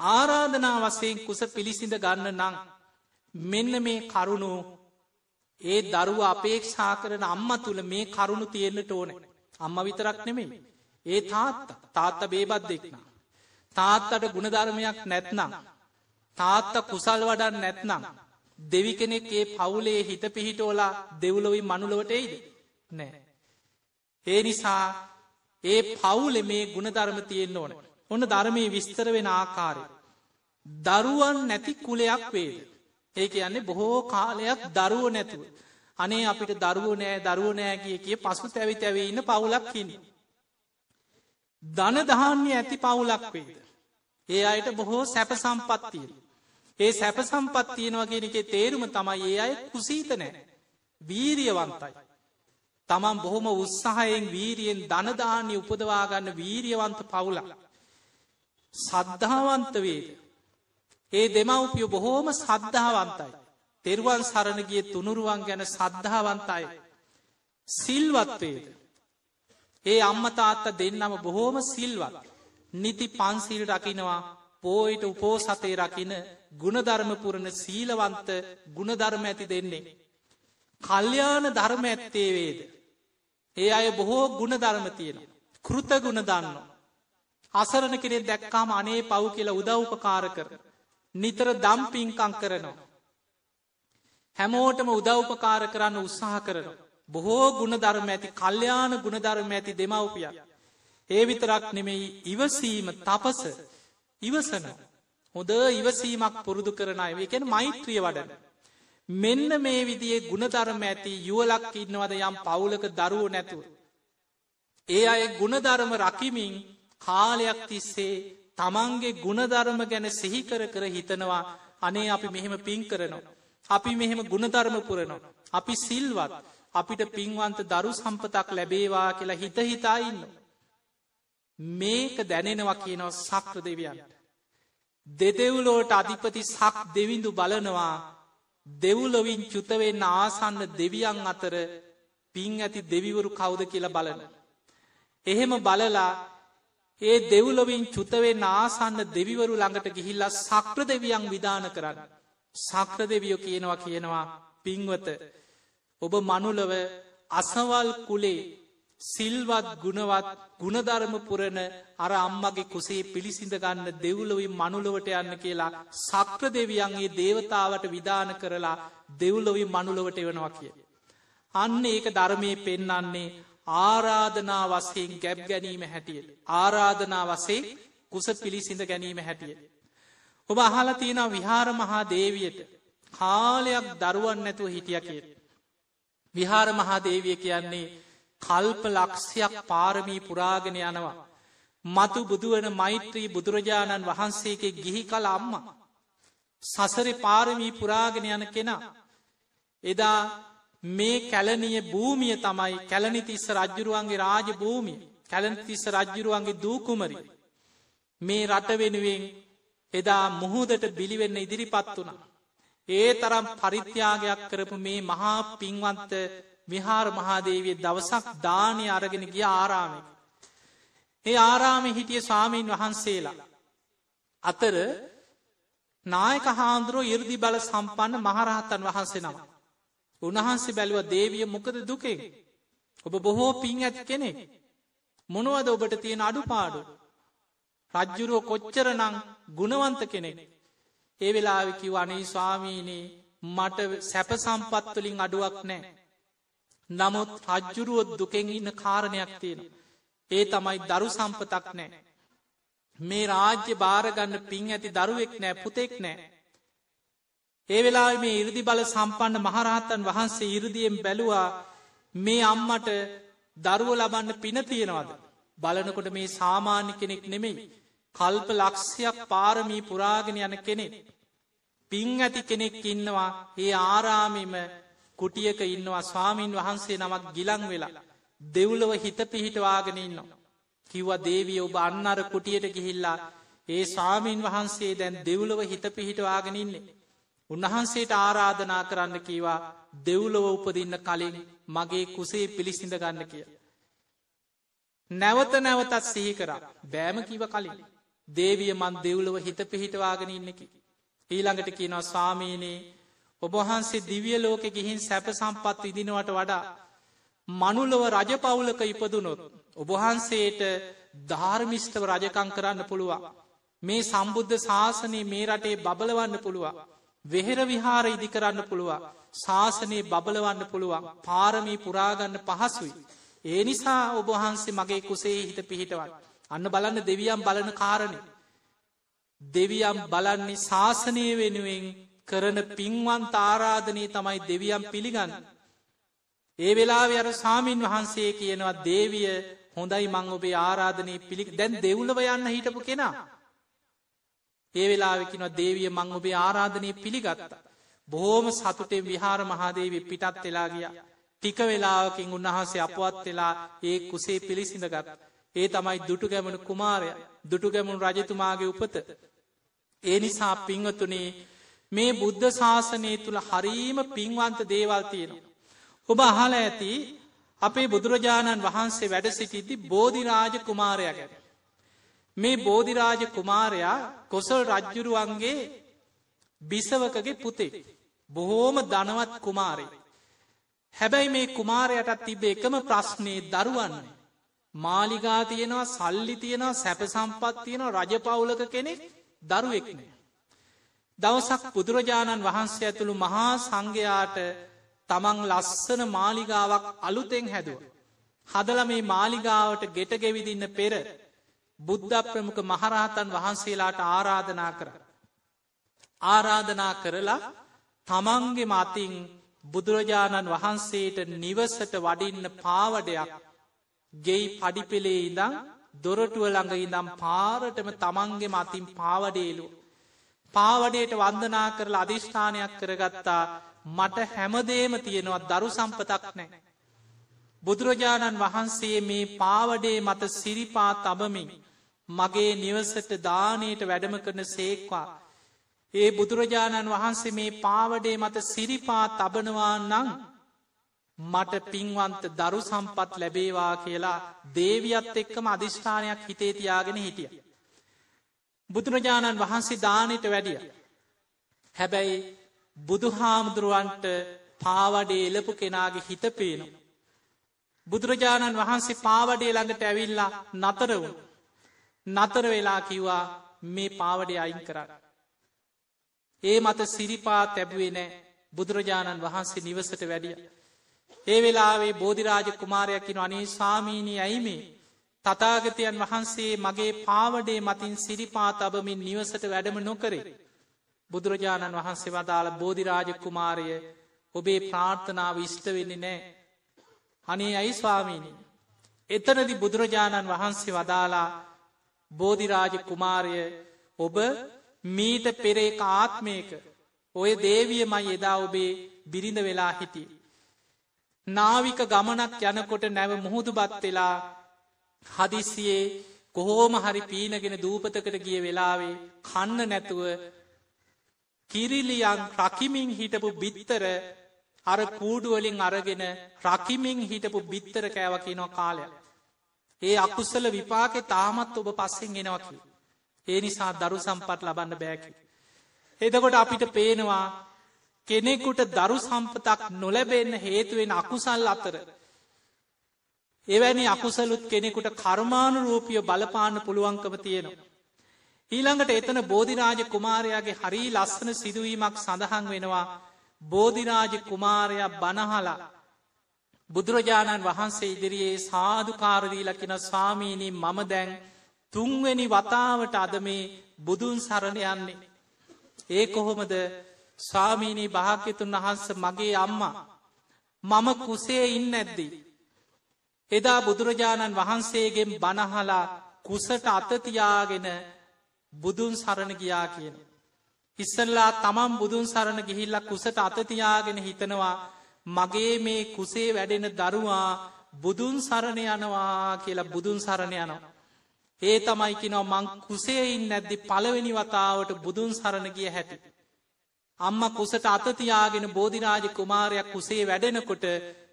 ආරාධනා වසයෙන් කුස පිළිසිඳ ගන්න නං මෙන්න මේ කරුණු ඒ දරුව අපේක්ෂා කරන අම්ම තුළ මේ කරුණු තියෙන්න්නට ඕන අම්ම විතරක් නෙමෙයි ඒ තාත්ත තාත්ත බේබත් දෙක්න තාත්තට ගුණධර්මයක් නැත්නම් තාත්ත කුසල් වඩන් නැත්නම් දෙවි කෙනෙක් ඒ පවුලේ හිත පිහිටෝලා දෙව්ලොවි මනුලවට එයිද නෑ ඒ නිසා ඒ පවුලෙ මේ ගුණධර්ම තියෙන්න්න ඕන ඔන්න ධර්මය විස්තර වෙන ආකාරය. දරුවන් නැති කුලයක් වේද. ඒක යන්නේ බොහෝ කාලයක් දරුව නැතුව. අනේ අපිට දරුව නෑ දරුව නෑ කිය කිය පසු තැවි තැවේ ඉන්න පවුලක්කින්න. ධන දහන්නේ ඇති පවුලක් වේද. ඒ අයට බොහෝ සැප සම්පත්තිය. ඒ සැප සම්පත්තියනවා කියෙනෙකේ තේරුම තමයි ඒ අය කුසීත නෑ. වීරියවන්තයි. තමන් බොහොම උත්සාහයෙන් වීරියෙන් ධනදානය උපදවාගන්න වීරියවන්ත පවුලක්. සද්ධාවන්ත වේද. ඒ දෙමව්පියෝ බොහෝම සද්ධාවන්තයි. තෙරුවන් සරණගිය තුනුරුවන් ගැන සද්ධාවන්තයි. සිල්වත්වේද. ඒ අම්ම තාත්ත දෙන්නම බොහෝම සිල්වත්. නිති පන්සිල් රකිනවා පෝයිට උපෝ සතේ රකින ගුණධර්මපුරණ සීලවන්ත ගුණධර්ම ඇති දෙන්නේ. කල්්‍යාන ධර්ම ඇත්තේ වේද. ඒ අය බොහෝ ගුණධර්ම තියෙන. කෘත ගුණ දන්න. අසරණ කෙනෙ දැක්කාම අනේ පව් කියලා උදව්පකාර කර. නිතර දම්පින්කං කරනවා. හැමෝටම උදව්පකාර කරන්න උත්සාහ කරනවා. බොහෝ ගුණධර්ම ඇති කල්්‍යාන ගුණධර්ම ඇති දෙමවපිය. ඒ විතරක් නෙමෙයි ඉවසීම තපස ඉවසන. හොද ඉවසීමක් පුරුදු කරන අය එකෙන මෛත්‍රිය වඩන. මෙන්න මේ විදියේ ගුණධර්ම ඇති යුවලක් ඉන්නවද යම් පවුලක දරුවෝ නැතුව. ඒ අය ගුණධර්ම රකිමින් කාලයක් තිස්සේ තමන්ගේ ගුණධර්ම ගැන සිහිකර කර හිතනවා අනේ අපි මෙහෙම පින් කරනවා. අපි මෙහෙම ගුණධර්ම පුරනවා. අපි සිල්වත් අපිට පින්වන්ත දරු සම්පතක් ලැබේවා කියලා හිත හිතා ඉන්න. මේක දැනෙනවා කියනව සක්‍ර දෙවියන්ට. දෙදෙව්ලෝට අධිපති සක් දෙවිඳු බලනවා දෙව්ලොවින් චුතවෙන්න ආසන්න දෙවියන් අතර පින් ඇති දෙවිවරු කවුද කියලා බලන. එහෙම බලලා ඒ දෙව්ලොවින් චුතවෙන් ආසන්න දෙවිවරු ළඟට ගිහිල්ලා සක්‍ර දෙවියන් විධාන කරන්න. සක්‍ර දෙවියෝ කියනවා කියනවා පින්වත ඔබ මනුලව අසවල් කුලේ සිල්වත් ගුණවත් ගුණධර්ම පුරණ අර අම්මගේ කුසේ පිළිසිඳ ගන්න දෙව්ලොවින් මනුලොවට යන්න කියලා සක්‍ර දෙවියන්ගේ දේවතාවට විධාන කරලා දෙව්ලොවින් මනුලොවට එවනවා කිය. අන්න ඒක ධර්මය පෙන්නන්නේ ආරාධනා වසයෙන් ගැබ් ගැනීම හැටියට. ආරාධනා වසේ කුස පිළිසිඳ ගැනීම හැටියට. ඔබ අහලා තියෙන විහාර මහා දේවියට කාලයක් දරුවන් නැතුව හිටිය කියට. විහාර මහාදේවිය කියන්නේ කල්ප ලක්ෂයක් පාරමී පුරාගෙන යනවා. මතු බුදුවන මෛත්‍රී බුදුරජාණන් වහන්සේගේ ගිහි කල අම්ම. සසර පාරමී පුරාගෙන යන කෙනා. එදා මේ කැලනිය භූමිය තමයි කැලනි තිස්ස රජ්ජුරුවන්ගේ රාජ භූමිය කැලන තිස්ස රජ්ජුරුවන්ගේ දූකුමරි. මේ රට වෙනුවෙන් එදා මුහුදට බිලිවෙන්න ඉදිරිපත් වුණා. ඒ තරම් පරිත්‍යාගයක් කරපු මේ මහා පින්වන්ත විහාර මහාදේවිය දවසක් දානය අරගෙන ගිය ආරාමක. ඒ ආරාමි හිටිය ස්වාමීන් වහන්සේලා. අතර නායක හාන්දුරුව ඉරදි බල සම්පන්න මහරහත්තන් වහන්සේ නම. උන්වහන්සේ බැලුව දේවිය මොකද දුකේ. ඔබ බොහෝ පින් ඇති කෙනෙ. මොනුවද ඔබට තියෙන අඩු පාඩු. රජ්ජුරුව කොච්චර නං ගුණවන්ත කෙනෙක්. ඒ වෙලාවිකිව අනේ ස්වාමීනී මට සැප සම්පත්වලින් අඩුවක් නෑ. නමුත් රජ්ජුරුවොත් දුකෙන් ඉන්න කාරණයක් තියෙන. ඒ තමයි දරු සම්පතක් නෑ. මේ රාජ්‍ය භාරගන්න පින් ඇති දරුවෙක් නෑ පුතෙක් නෑ. ඒ වෙලා මේ ඉරදි බල සම්පන්න මහරහත්තන් වහන්සේ ඉරදියෙන් බැලුවා මේ අම්මට දරුව ලබන්න පින තියෙනවද. බලනකොට මේ සාමාන්‍ය කෙනෙක් නෙමෙයි. කල්ප ලක්ෂයක් පාරමී පුරාගෙන යන කෙනෙ. පින් ඇති කෙනෙක් ඉන්නවා ඒ ආරාමිම කුටියක ඉන්නවා ස්වාමීන් වහන්සේ නමක් ගිලං වෙලා. දෙව්ලව හිත පිහිටවාගෙන ඉන්නවා. කිව්ව දේවිය ඔබ අන්නර කුටියට ගිහිල්ලා ඒ ස්වාමීන් වහන්සේ දැන් දෙව්ලව හිත පිහිටවාගෙන ඉන්නේ. උන්වහන්සේට ආරාධනා කරන්න කීවා දෙව්ලොව උපදින්න කලින් මගේ කුසේ පිළිසිඳ ගන්න කිය. නැවත නැවතත් සිහි කරා බෑම කිව කලින්. දේවිය මන් දෙව්ලව හිත පිහිටවාගෙන ඉන්නකි. ඊළඟට කියනවා ස්වාමීනයේ ඔබහන්සේ දිවිය ලෝකෙ ගිහින් සැප සම්පත් ඉදිනවට වඩා. මනුලව රජපවුලක ඉපදුනොත්. ඔබහන්සේට ධාර්මිෂ්ටව රජකං කරන්න පුළුවන්. මේ සම්බුද්ධ ශාසනයේ මේ රටේ බබලවන්න පුළුවන්. වෙහෙර විහාර ඉදි කරන්න පුළුවන්. ශාසනයේ බබලවන්න පුළුවන් පාරමී පුරාගන්න පහසුයි. ඒ නිසා ඔබහන්සේ මගේ කුසේ හිත පිහිටවත්. අන්න බලන්න දෙවියම් බලන කාරණය. දෙවියම් බලන්නේ ශාසනය වෙනුවෙන් කරන පින්වන් තාරාධනී තමයි දෙවියම් පිළිගන්න. ඒ වෙලා අර සාමීන් වහන්සේ කියනවා දේවිය හොඳයි මං ඔබේ ආරාධනය පිළි දැන් දෙව්ලව යන්න හිටපු කෙනා. ඒ වෙලාවෙකිනවා දේවිය මං ඔබේ ආරාධනය පිළිගත්තා. බොහෝම සතුටේ විහාර මහාදේවි පිටත් වෙලා ගිය. ටික වෙලාවකින් උන්වහන්සේ අපවත් වෙලා ඒ කුසේ පිළිසිඳගත්. ඒ තමයි දුටු ගැමනු කුමාරය දුටු ගැමුණු රජතුමාගේ උපත. ඒ නිසා පිංවතුනේ මේ බුද්ධ ශාසනය තුළ හරීම පින්වන්ත දේවල් තියෙනවා. ඔබ අහල ඇති අපේ බුදුරජාණන් වහන්සේ වැඩ සිටිද්දි බෝධිරාජ කුමාරය ගැන. මේ බෝධිරාජ කුමාරයා කොසල් රජ්ජුරුවන්ගේ බිසවකගේ පුතේ. බොහෝම ධනවත් කුමාරය. හැබැයි මේ කුමාරයටත් තිබ එකම ප්‍රශ්නය දරුවන්නේ. මාලිගා තියෙනවා සල්ලි තියෙනවා සැප සම්පත් තියෙනවා රජපවුලක කෙනෙක් දරුවෙක්නේ. දවසක් බුදුරජාණන් වහන්සේ ඇතුළු මහා සංඝයාට තමන් ලස්සන මාලිගාවක් අලුතෙන් හැදුව. හදල මේ මාලිගාවට ගෙට ගෙවිදින්න පෙර බුද්ධ ප්‍රමුඛ මහරහතන් වහන්සේලාට ආරාධනා කර. ආරාධනා කරලා තමන්ගේ මතින් බුදුරජාණන් වහන්සේට නිවසට වඩින්න පාවඩයක් ගෙයි පඩිපෙළේ ඉඳං දොරටුව ළඟ ඉඳම් පාරටම තමන්ගේ මතින් පාවඩේලු. පාවඩයට වන්දනා කරලා අධිෂ්ඨානයක් කරගත්තා මට හැමදේම තියෙනවා දරු සම්පතක් නෑ. බුදුරජාණන් වහන්සේ මේ පාවඩේ මත සිරිපා තබමින් මගේ නිවසට දානයට වැඩම කරන සේක්වා. ඒ බුදුරජාණන් වහන්සේ මේ පාවඩේ මත සිරිපා තබනවා නං මට පින්වන්ත දරු සම්පත් ලැබේවා කියලා දේවියත් එක්කම අධිෂ්ඨානයක් හිතේ තියාගෙන හිටිය. බුදුරජාණන් වහන්සේ දානයට වැඩිය. හැබැයි බුදුහාමුදුරුවන්ට පාවඩේ එලපු කෙනාගේ හිත පේනු. බුදුරජාණන් වහන්සේ පාවඩේ ළඟට ඇවිල්ලා නතරවුන්. නතර වෙලා කිව්වා මේ පාවඩේ අයින් කරන්න. ඒ මත සිරිපා තැබුවේ නෑ බුදුරජාණන් වහන්සේ නිවසට වැඩිය. ඒ වෙලාවේ බෝධිරාජ කුමාරයකින අනේ සාමීනී ඇයිමේ තතාගතයන් වහන්සේ මගේ පාවඩේ මතින් සිරිපා තබමින් නිවසට වැඩම නොකරේ. බුදුරජාණන් වහන්සේ වදාළ බෝධිරාජ කුමාරය ඔබේ ප්‍රාර්ථනාව ඉෂ්ට වෙන්නේ නෑ. අනේ ඇයි ස්වාමීණී. එතනදි බුදුරජාණන් වහන්සේ වදාලා බෝධිරාජ කුමාරය ඔබ මීට පෙරේක ආත්මයක ඔය දේවිය මයි එදා ඔබේ බිරිඳ වෙලා හිටිය. නාවික ගමනක් යනකොට නැව මුහුදුබත් වෙලා හදිස්සියේ කොහෝම හරි පීනගෙන දූපතකට ගිය වෙලාවේ කන්න නැතුව කිරිලියන් රකිමින් හිටපු බිත්තර අර කූඩුවලින් අරගෙන රකිමින් හිටපු බිත්තර කෑවකිනො කාලයක්. ඒ අකුස්සල විපාකෙ තාමත් ඔබ පස්සෙන් ගෙනවකි. ඒ නිසා දරු සම්පත් ලබන්න බෑකි. එදකොට අපිට පේනවා කෙනෙකුට දරු සම්පතක් නොලැබෙන්න හේතුවෙන අකුසල් අතර. එවැනි අකුසලුත් කෙනෙකුට කර්මාණු රූපිය බලපාන්න පුළුවන්කම තියෙනවා. ඊළඟට එතන බෝධිරාජ කුමාරයාගේ හරි ලස්සන සිදුවීමක් සඳහන් වෙනවා බෝධිරාජ කුමාරයක් බනහලා බුදුරජාණන් වහන්සේ ඉදිරියේ සාධකාරදීලකින ස්වාමීණී මම දැන් තුන්වෙනි වතාවට අද මේ බුදුන් සරණ යන්නේ. ඒ කොහොමද ස්වාමීණී භාග්‍යතුන් වහන්ස මගේ අම්මා මම කුසේ ඉන්න ඇද්දී. එදා බුදුරජාණන් වහන්සේගෙන් බනහලා කුසට අතතියාගෙන බුදුන් සරණ ගියා කියන. ඉස්සල්ලා තමන් බුදුන් සරණ ගිහිල්ල කුසට අතතියාගෙන හිතනවා මගේ මේ කුසේ වැඩෙන දරුවා බුදුන් සරණ යනවා කියලා බුදුන් සරණ යනවා. ඒ තමයිකිනව මං කුසේයින් නැද්දි පළවෙනි වතාවට බුදුන් සරණ ගිය හැටි. අම්ම කුසට අතතියාගෙන බෝධිරාජ කුමාරයක් කුසේ වැඩෙනකොට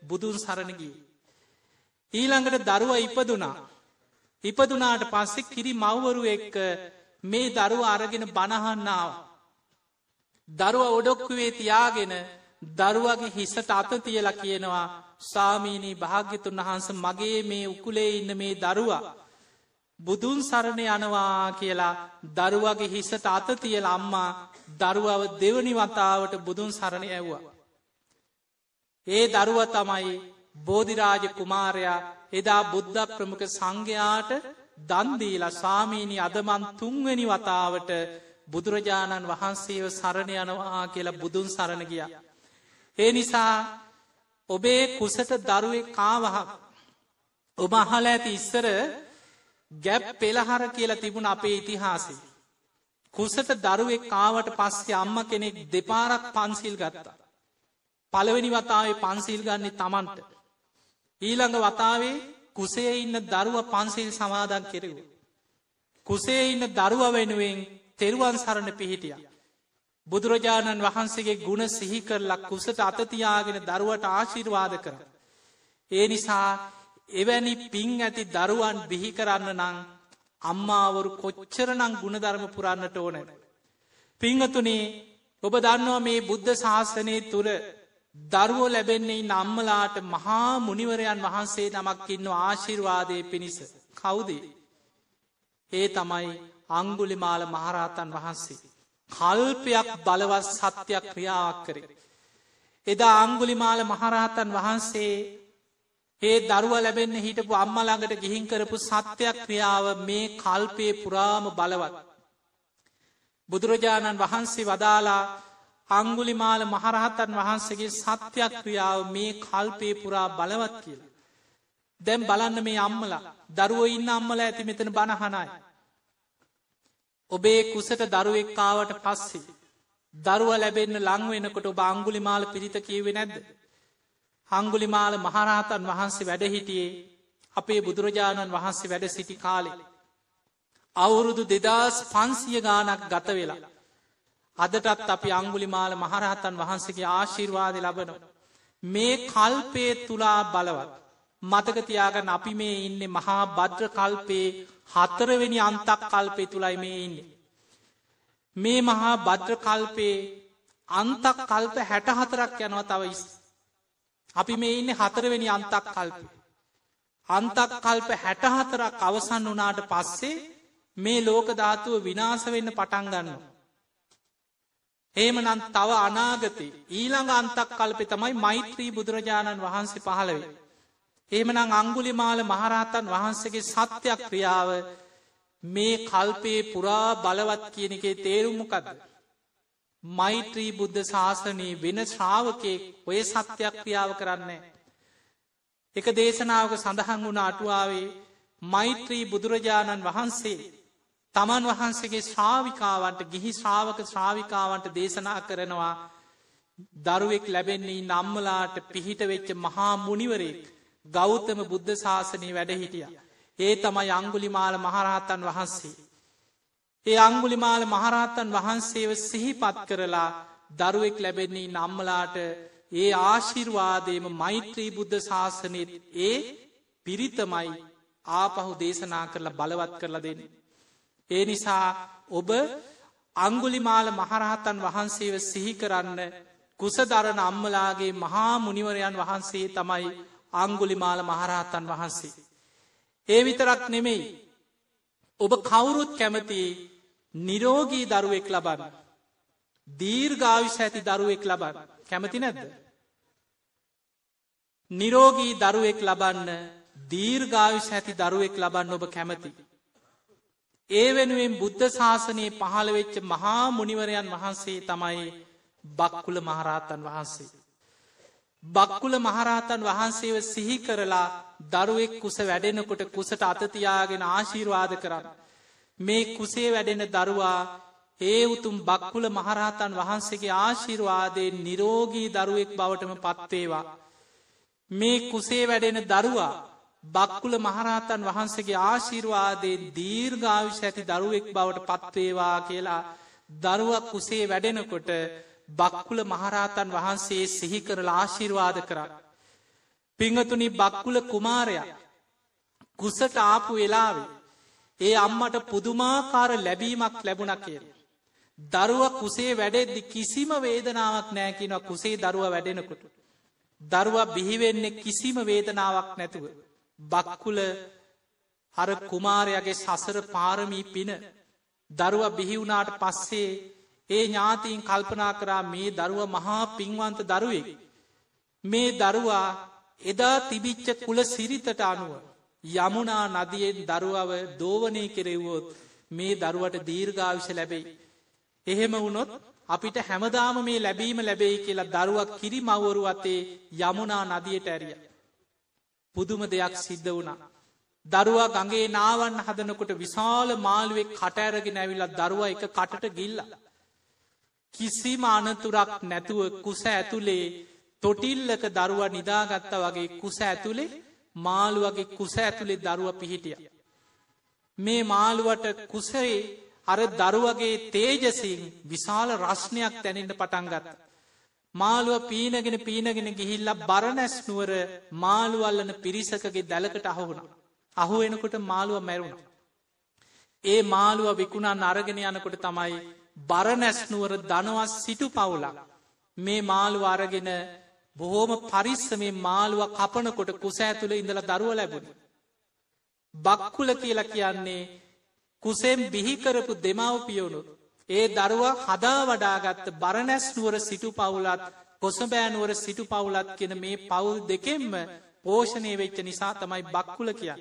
බුදුන් සරණගී. ඊළඟට දරුව ඉපදුනා. ඉපදුනාට පස්සෙ කිරි මව්වරු එක්ක මේ දරුව අරගෙන බණහන්නාව. දරුව ඔඩොක්කුවේ තියාගෙන දරුවගේ හිසට අත තියලා කියනවා සාමීනී භාග්‍යතුන් වහන්ස මගේ මේ උකුලේ ඉන්න මේ දරුවා. බුදුන් සරණ යනවා කියලා දරුවගේ හිසට අත තියල අම්මා දරුවව දෙවනි වතාවට බුදුන් සරණ ඇව්වා. ඒ දරුව තමයි බෝධිරාජ කුමාරයා එදා බුද්ධ ප්‍රමුඛ සංඝයාට දන්දීලා සාමීනි අදමන් තුන්වෙනි වතාවට බුදුරජාණන් වහන්සේව සරණ යනවා කියලා බුදුන් සරණ ගිය. ඒ නිසා ඔබේ කුසට දරුවේ කාවහ ඔබ අහල ඇති ඉස්සර ගැප් පෙළහර කියලා තිබුණ අපේ ඉතිහාසේ. කුසට දරුවෙක් කාවට පස්සේ අම්ම කෙනෙක් දෙපාරක් පන්සිල් ගත්තා. පළවෙනි වතාවේ පන්සිල් ගන්නේ තමන්ට. ඊළඟ වතාවේ කුසේ ඉන්න දරුව පන්සිල් සමාදන් කෙරෙවු. කුසේ ඉන්න දරුව වෙනුවෙන් තෙරුවන් සරණ පිහිටිය. බුදුරජාණන් වහන්සේගේ ගුණ සිහි කරලක් කුසට අතතියාගෙන දරුවට ආශිර්වාද කර. ඒ නිසා එවැනි පින් ඇති දරුවන් බිහි කරන්න නං අම්මාවරු කොච්චරනං ගුණධර්ම පුරන්නට ඕනැ. පිංහතුනේ ඔබ දන්නවා මේ බුද්ධ ශාසනය තුර දරුවෝ ලැබෙන්නේ නම්මලාට මහා මුනිවරයන් වහන්සේ නමක්කින්න ආශිර්වාදය පිණිස කවුදේ. ඒ තමයි අංගුලිමාල මහරහතන් වහන්සේ. කල්පයක් බලවත් සත්‍යයක් ක්‍රියාවක් කරේ. එදා අංගුලිමාල මහරහතන් වහන්සේ ඒ දරුව ලැබෙන්න හිටපු අම්මළඟට ගිහින් කරපු සත්‍යයක් ක්‍රියාව මේ කල්පයේ පුරාම බලවත්. බුදුරජාණන් වහන්සේ වදාලා අංගුලිමාල මහරහතන් වහන්සේගේ සත්‍යයක් ක්‍රියාව මේ කල්පේ පුරා බලවත් කියලා. දැම් බලන්න මේ අම්මලා දරුව ඉන්න අම්මල ඇති මෙතන බණහනයි. ඔබේ කුසට දරුවෙක්කාවට පස්සේ. දරුව ලැබෙන්න්න ලංවෙනකොට ඔබ අංගුලිමාල පිරිත කියවේ නැද්ද. හංගුලිමාල මහරහතන් වහන්සේ වැඩහිටියේ අපේ බුදුරජාණන් වහන්සේ වැඩ සිටි කාලෙ. අවුරුදු දෙදස් පන්සිය ගානක් ගත වෙලා. අදටත් අපි අංගුලිමාල මහරහතන් වහන්සේගේ ආශිර්වාද ලබනො. මේ කල්පේ තුලා බලවත්. මතකතියාගන්න අපි මේ ඉන්න මහා බද්‍ර කල්පේ හතරවෙනි අන්තක් කල්පේ තුළයි මේ ඉන්නේ. මේ මහා බද්‍ර කල්පේ අන්තක් කල්ප හැට හතරක් යනවා තවයිස්. අපි මේ ඉන්න හතරවෙනි අන්තක් කල්පේ. අන්තක් කල්ප හැට හතරක් අවසන් වනාට පස්සේ මේ ලෝක ධාතුව විනාස වෙන්න පටන් ගන්නවා. ඒමනන් තව අනාගතේ ඊළඟ අන්තක් කල්පෙ තමයි මෛත්‍රී බුදුරජාණන් වහන්සේ පහළවේ. එහෙමනං අංගුලිමාල මහරහතන් වහන්සේගේ සත්‍යයක් ක්‍රියාව මේ කල්පයේ පුරා බලවත් කියන එකේ තේරුම්මකද. මෛත්‍රී බුද්ධ ශාසනයේ වෙන ශ්‍රාවකයෙක් ඔය සත්‍යයක් ක්‍රියාව කරන්නේ. එක දේශනාවක සඳහන් වුණ අටුවාවේ මෛත්‍රී බුදුරජාණන් වහන්සේ තමන් වහන්සේගේ ශ්‍රාවිකාවන්ට ගිහි ශ්‍රාවක ශ්‍රාවිකාවන්ට දේශනා කරනවා දරුවෙක් ලැබෙන්නේ නම්මලාට පිහිට වෙච්ච මහා මුනිවරෙක් ගෞතම බුද්ධ ශාසනය වැඩ හිටිය. ඒ තමයි අංගුලිමාල මහරහතන් වහන්සේ. ඒ අංගුලිමාල මහරහතන් වහන්සේව සිහිපත් කරලා දරුවෙක් ලැබෙන්නේ නම්මලාට ඒ ආශිර්වාදයම මෛත්‍රී බුද්ධ ශාසනයත් ඒ පිරිතමයි ආපහු දේශනා කරලා බලවත් කරලා දෙන්නේ. ඒ නිසා ඔබ අංගුලිමාල මහරහතන් වහන්සේව සිහි කරන්න කුසදරන අම්මලාගේ මහා මුනිවරයන් වහන්සේ තමයි අංගුලිමාල මහරහතන් වහන්සේ. ඒ විතරක් නෙමෙයි. ඔබ කවුරුත් කැමති නිරෝගී දරුවෙක් ලබන්න. දීර්ගාවිශ ඇති දරුවෙක් ලබන්න කැමති නැද්ද. නිරෝගී දරුවෙක් ලබන්න දීර්ගාවිශ ඇති දරුවෙක් ලබන්න ඔබ කැමති. ඒ වෙනුවෙන් බුද්ධ ශාසනයේ පහළ වෙච්ච මහා මුනිවරයන් වහන්සේ තමයි බක්කුල මහරහතන් වහන්සේ. බක්කුල මහරහතන් වහන්සේව සිහි කරලා දරුවෙක් කුස වැඩෙනකොට කුසට අතතියාගෙන ආශීර්වාද කරන්න. මේ කුසේ වැඩෙන දරුවා ඒ උතුම් බක්කුල මහරහතන් වහන්සේගේ ආශිර්වාදයෙන් නිරෝගී දරුවෙක් බවටම පත්වේවා. මේ කුසේ වැඩෙන දරුවා බක්කුල මහරහතන් වහන්සේගේ ආශිර්වාදයෙන් දීර්ගාවිශ ඇති දරුවෙක් බවට පත්වේවා කියලා දරුවක් කුසේ වැඩෙනකොට බක්කුල මහරහතන් වහන්සේ සිහි කරලා ආශිර්වාද කරා. පිංහතුනි බක්කුල කුමාරයක් කුසට ආපු වෙලාවේ ඒ අම්මට පුදුමාකාර ලැබීමක් ලැබුණ කියල. දරුව කුසේ වැඩෙද්දි කිසිම වේදනාවක් නෑකිනව කුසේ දරුව වැඩෙනකොට. දරුව බිහිවෙන්නේ කිසිම වේදනාවක් නැතුව. බක්කුල අර කුමාරයගේ සසර පාරමී පින දරුව බිහිවුණාට පස්සේ ඒ ඥාතීන් කල්පනා කරා මේ දරුව මහා පින්වන්ත දරුවෙක්. මේ දරුවා එදා තිබිච්ච කුල සිරිතට අනුව යමුණා නදියෙන් දරුවව දෝවනය කෙරෙව්වෝත් මේ දරුවට දීර්ගාවිශ ලැබෙයි. එහෙම වුණොත් අපිට හැමදාම මේ ලැබීම ලැබෙයි කියලා දරුවක් කිරි මවරු අතේ යමුණා නදියට ඇරිය. පුදුම දෙයක් සිද්ධ වුණා. දරුවා ගගේ නාවන් හදනකොට විශාල මාළුවෙක් කටඇරගෙන ඇවිලත් දරුව එක කටට ගිල්ල. කිසිම අනතුරක් නැතුව කුස ඇතුළේ තොටිල්ලක දරුව නිදාගත්ත වගේ කුස ඇතුළේ මාළුවගේ කුස ඇතුළේ දරුව පිහිටිය. මේ මාළුවට කුසේ අර දරුවගේ තේජසින් විශාල රශ්නයක් තැනෙන්ට පටන්ගත්ත. මාළුව පීනගෙන පීනගෙන ගිහිල්ල බරණැස්නුවර මාළුවල්ලන පිරිසකගේ දැලකට අහුුණ. අහු එනකොට මාළුව මැරුණ. ඒ මාළුව විකුණන් අරගෙන යනකොට තමයි බරණැස්නුවර දනවස් සිටු පවුලක්. මේ මාළුව අරගෙන බොහෝම පරිස්සමේ මාළුව කපනකොට කුස ඇතුළ ඉඳල දරුව ලැබුණ. බක්කුල කියලා කියන්නේ කුසෙම් බිහිකරපු දෙමවපියවුණු. ඒ දරුව හදා වඩාගත්ත බරණැස්නුවර සිටු පවුලත් කොසබෑනුවර සිටු පවුලත් කියෙන මේ පවුල් දෙකෙන්ම පෝෂණය වෙච්ච නිසා තමයි බක්කුල කිය.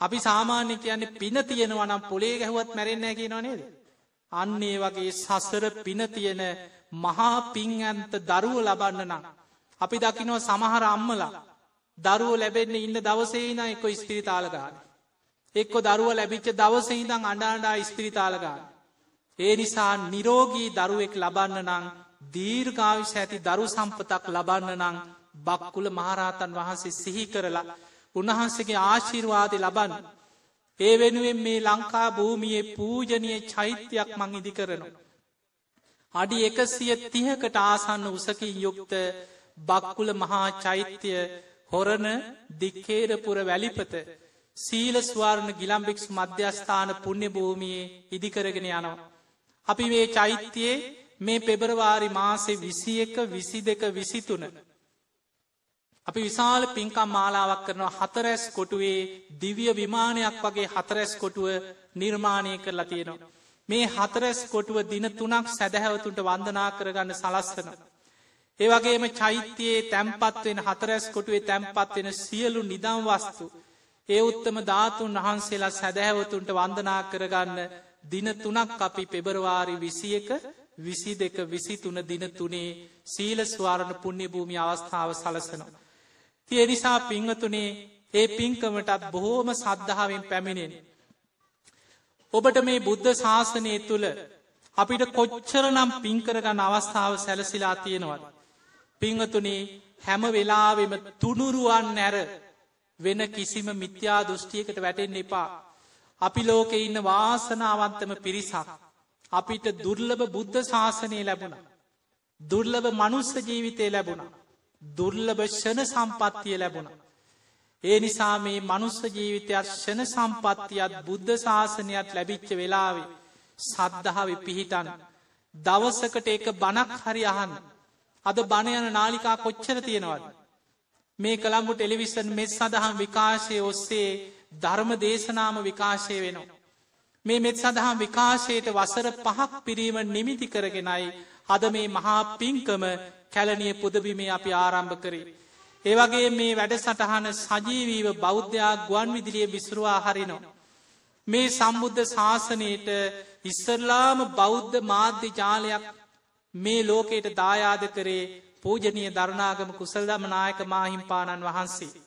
අපි සාමාන්‍ය කියන්නේ පින තියෙනවනම් පොලේ ගැහුවත් මැරෙන්නෑ කියෙන නේද. අන්නේ වගේ සසර පින තියෙන මහා පින් ඇන්ත දරුව ලබන්න නම්. අපි දකිනව සමහර අම්මලා දරුව ලැබෙන්න ඉන්න දවසේන එක්ක ස්පිරිතාලගාන. එක්කො දරුව ලැබිච්ච දවසහිදං අඩාඩා ස්පිරිතාලගාන. ඒ නිසා නිරෝගී දරුවෙක් ලබන්න නං දීර්ගාවිශ ඇති දරු සම්පතක් ලබන්න නං බක්කුල මහරහතන් වහන්සේ සිහි කරලා උන්වහන්සගේ ආශිර්වාද ලබන්න. ඒ වෙනුවෙන් මේ ලංකා භූමියයේ පූජනය චෛත්‍යයක් මං ඉදි කරනවා. අඩි එකසිය තිහකට ආසන්න උසකින් යුක්ත බක්කුල මහා චෛත්‍යය හොරණ දික්කේරපුර වැලිපත සීල ස්වාරණ ගිලම්බික්ස් මධ්‍යස්ථාන පුුණ්‍ය භූමියයේ ඉදිකරගෙන යනවා. අපි මේ චෛත්‍යයේ මේ පෙබරවාරි මාසේ විසි එක විසි දෙක විසිතුන. අපි විශාල පින්කම් මාලාවක් කරනවා හතරැස් කොටුවේ දිවිය විමානයක් වගේ හතරැස් කොටුව නිර්මාණය කරලා තියෙනවා. මේ හතරැස් කොටුව දින තුනක් සැදැහැවතුන්ට වන්දනා කරගන්න සලස්සන. ඒවගේම චෛත්‍යයේ තැම්පත්වෙන හතරැස් කොටුවේ තැම්පත්වෙන සියලු නිදම් වස්තු. ඒ උත්තම ධාතුන් වහන්සේලා සැදැහැවතුන්ට වන්දනා කරගන්න දින තුනක් අපි පෙබරවාරි විසියක විසි දෙක විසි තුන දින තුනේ සීල ස්වාරණ පුුණ්‍ය භූමි අවස්ථාව සලසනවා. තිය නිසා පිංහතුනේ ඒ පින්කමටත් බොහෝම සද්ධාවෙන් පැමිණෙන. ඔබට මේ බුද්ධ ශාසනය තුළ අපිට කොච්චර නම් පින්කරගන්න අවස්ථාව සැලසිලා තියෙනවත්. පිංහතුනේ හැම වෙලාවෙම තුනුරුවන් නැර වෙන කිසිම මිත්‍යා දෘෂ්ටියකට වැටෙන් එපා. අපි ලෝකෙ ඉන්න වාසනාවන්තම පිරිසක්. අපිට දුර්ලභ බුද්ධ ශාසනය ලැබුණ. දුර්ලභ මනුස්ස ජීවිතය ලැබුණ. දුර්ලභ ෂණ සම්පත්තිය ලැබුණ. ඒ නිසා මේ මනුස්ස ජීවිතයක් ෂණ සම්පත්තියත් බුද්ධ ශාසනයක් ලැබිච්ච වෙලාවේ සද්ධාව පිහිටන් දවසකට එක බණක් හරි අහන්න අද බණයන නාලිකා කොච්චර තියෙනවද මේ කළම්බු ටෙලිවිසන් මෙත් සඳහම් විකාශය ඔස්සේ ධර්ම දේශනාම විකාශය වෙනවා. මේ මෙත් සඳහම් විකාශයට වසර පහක් පිරීම නිමිති කරගෙනයි අද මේ මහා පින්කම කැලනිය පුදබිමේ අපි ආරම්භ කරේ. ඒවගේ මේ වැඩ සටහන සජීවීව බෞද්ධයා ගුවන් විදිලිය විසරුවා හරිනවා. මේ සම්බුද්ධ ශාසනයට ඉස්සරලාම බෞද්ධ මාධ්‍ය ජාලයක් මේ ලෝකයට දායාද කරේ පූජනය දරුණාගම කුසල්දම නායක මාහිම්පාණන් වහන්සේ.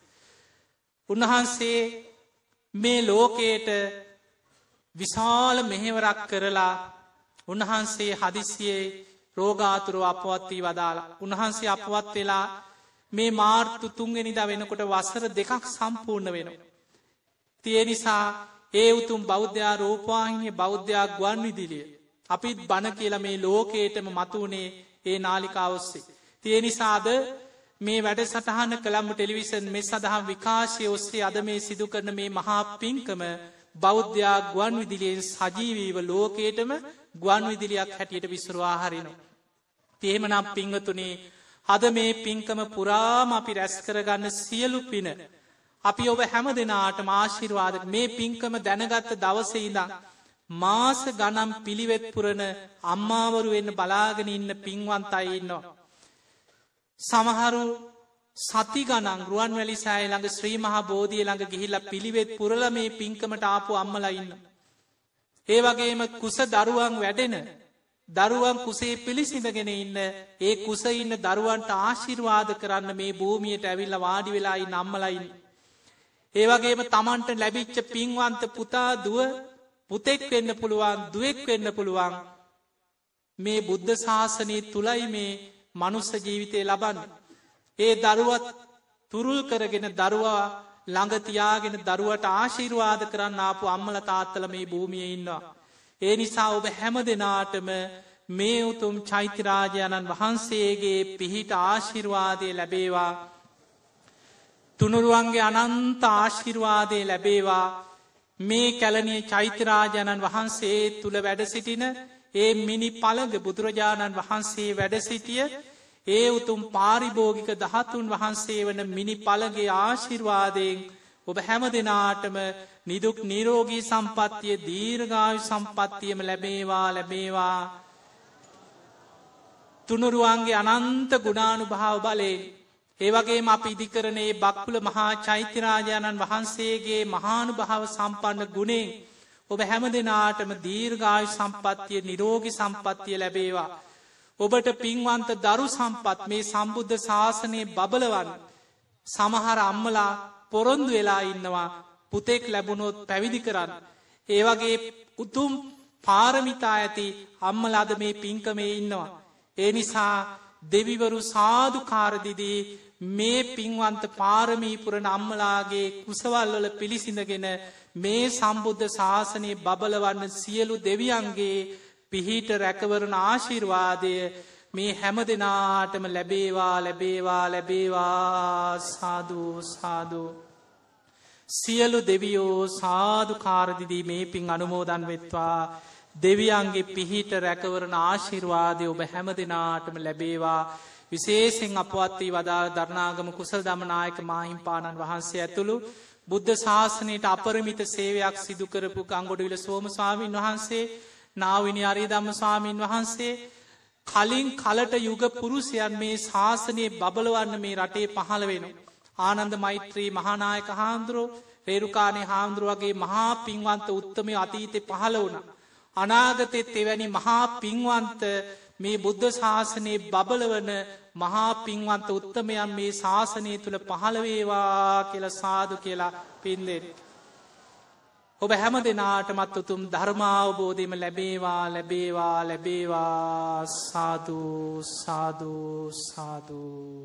උන්වහන්සේ මේ ලෝකයට විශාල මෙහෙවරක් කරලා උන්වහන්සේ හදිසියේ රෝගාතුරුව අපවත්වී වදාලා උන්වහන්සේ අපවත් වෙලා මේ මාර්තු තුන්ගෙනනිද වෙනකොට වසර දෙකක් සම්පූර්ණ වෙන. තිය නිසා ඒ උතුම් බෞද්ධයා රෝපවාහිනය බෞද්ධයක් ගුවන් විදිලිය. අපිත් බණ කියල මේ ලෝකේටම මතුවනේ ඒ නාලිකාවස්සේ. තිය නිසාද මේ වැඩ සටහන කළම්ම ටෙලිවිසන් මේ සඳහම් විකාශය ඔස්සේ අද මේ සිදු කරන මේ මහා පින්කම බෞද්ධයා ගුවන් විදිලියෙන් සජීවීව ලෝකේටම ගුවන් විදිලියක් හැටියට විසරවා හරිනවා. තේමනම් පිංහතුනේ අද මේ පින්කම පුරාම අපි රැස් කරගන්න සියලු පින. අපි ඔබ හැම දෙනාට මාශිර්වාද මේ පින්කම දැනගත්ත දවසේදා. මාස ගනම් පිළිවෙත් පුරණ අම්මාවරු වෙන්න බලාගෙන ඉන්න පින්වන්තයි ඉන්නවා. සමහරු සති ගනන් රුවන් වැලි සෑ ළඟ ශ්‍රී මහා බෝධිය ළඟ ගිහිල්ල පිළිවෙත් පුරල මේ පින්කමට ආපු අම්මලඉන්න. ඒ වගේම kuස දරුවන් වැඩෙන දරුවන් කුසේ පිළිසිඳගෙන ඉන්න ඒ කුස ඉන්න දරුවන්ට ආශිර්වාද කරන්න මේ භූමියයට ඇවිල්ල වාඩි වෙලායි නම්මලයින්න. ඒවගේම තමන්ට ලැබිච්ච පින්වන්ත පුතා දුව පුතෙක් වෙන්න පුළුවන් දුවෙක් වෙන්න පුළුවන් මේ බුද්ධ ශාසනය තුළයි මේ මනුස්ස ජීවිතය ලබන්න. ඒ දරුවත් තුරුල් කරගෙන දරුවා ළඟතියාගෙන දරුවට ආශිර්වාද කරන්න ආපු අම්මල තාත්තල මේ භූමිය ඉන්නවා. ඒ නිසා ඔබ හැම දෙනාටම මේ උතුම් චෛත්‍යරාජාණන් වහන්සේගේ පිහිට ආශිර්වාදය ලැබේවා. තුනුරුවන්ගේ අනන්ත ආශිර්වාදය ලැබේවා. මේ කැලනිය චෛත්‍යරාජාණන් වහන්සේ තුළ වැඩ සිටින ඒ මිනි පළග බුදුරජාණන් වහන්සේ වැඩ සිටිය ඒ උතුම් පාරිභෝගික දහතුන් වහන්සේ වන මිනි පළගේ ආශිර්වාදයෙන් ඔබ හැම දෙනාටම නිදුක් නිරෝගී සම්පත්තිය දීර්ගායු සම්පත්තියම ලැබේවා ලැබේවා තුනුරුවන්ගේ අනන්ත ගුණානු භාව බලයෙන් ඒවගේම අප ඉදිකරනේ බක්කුල මහා චෛත්‍යරාජාණන් වහන්සේගේ මහානු භාව සම්පන්න ගුණේ ඔබ හැම දෙනාටම දීර්ගායු සම්පත්තිය නිරෝගි සම්පත්තිය ලැබේවා. ඔබට පින්වන්ත දරු සම්පත් මේ සම්බුද්ධ ශාසනය බබලවන් සමහර අම්මලා පොරොන්දු වෙලා ඉන්නවා පුතෙක් ලැබුණොත් පැවිදි කරන්න. ඒවගේ උතුම් පාරමිතා ඇති අම්මලාද මේ පින්කමේ ඉන්නවා. ඒ නිසා දෙවිවරු සාධකාරදිදී මේ පින්වන්ත පාරමීපුරණ අම්මලාගේ කුසවල්වල පිළිසිඳගෙන මේ සම්බුද්ධ ශාසනය බබලවන්න සියලු දෙවියන්ගේ පිහිට රැකවරණ ආශිර්වාදය මේ හැම දෙනාටම ලැබේවා ලැබේවා ලැබේවා සාධූ සාධූ සියලු දෙවියෝ සාධු කාරදිදී මේ පින් අනුමෝදන් වෙත්වා දෙවියන්ගේ පිහිට රැකවරණ ආශිර්වාදය ඔබ හැම දෙනාටම ලැබේවා විශේෂෙන් අපවත්වී වදාළ ධර්නාගම කුසල් දමනායක මාහිම්පාණන් වහන්සේ ඇතුළු බුද්ධ ශාසනයට අපරමිත සේවයක් සිදුකරපු ගංගොඩවිල සෝම ස්වාමීන් වහන්සේ නාවිනි අරි දම්ම ස්වාමීන් වහන්සේ කලින් කලට යුග පුරුෂයන් මේ ශාසනය බබලවන්න මේ රටේ පහළ වෙන. ආනන්ද මෛත්‍රී මහානායක හාන්දුරුව රේරුකානේ හාමුදුරුවගේ මහා පින්වන්ත උත්තමය අතීතය පහළ වුණ. අනාගතෙත් එවැනි මහා පින්වන්ත මේ බුද්ධ ශාසනයේ බබලවන මහා පින්වන්ත උත්තමයන් මේ ශාසනය තුළ පහළවේවා කියල සාදු කියලා පින්දෙන්. ඔබ හැම දෙනාටමත් උතුම් ධර්මාවබෝධයම ලැබේවා ලැබේවා ලැබේවා සාධූ සාධූ සාධූ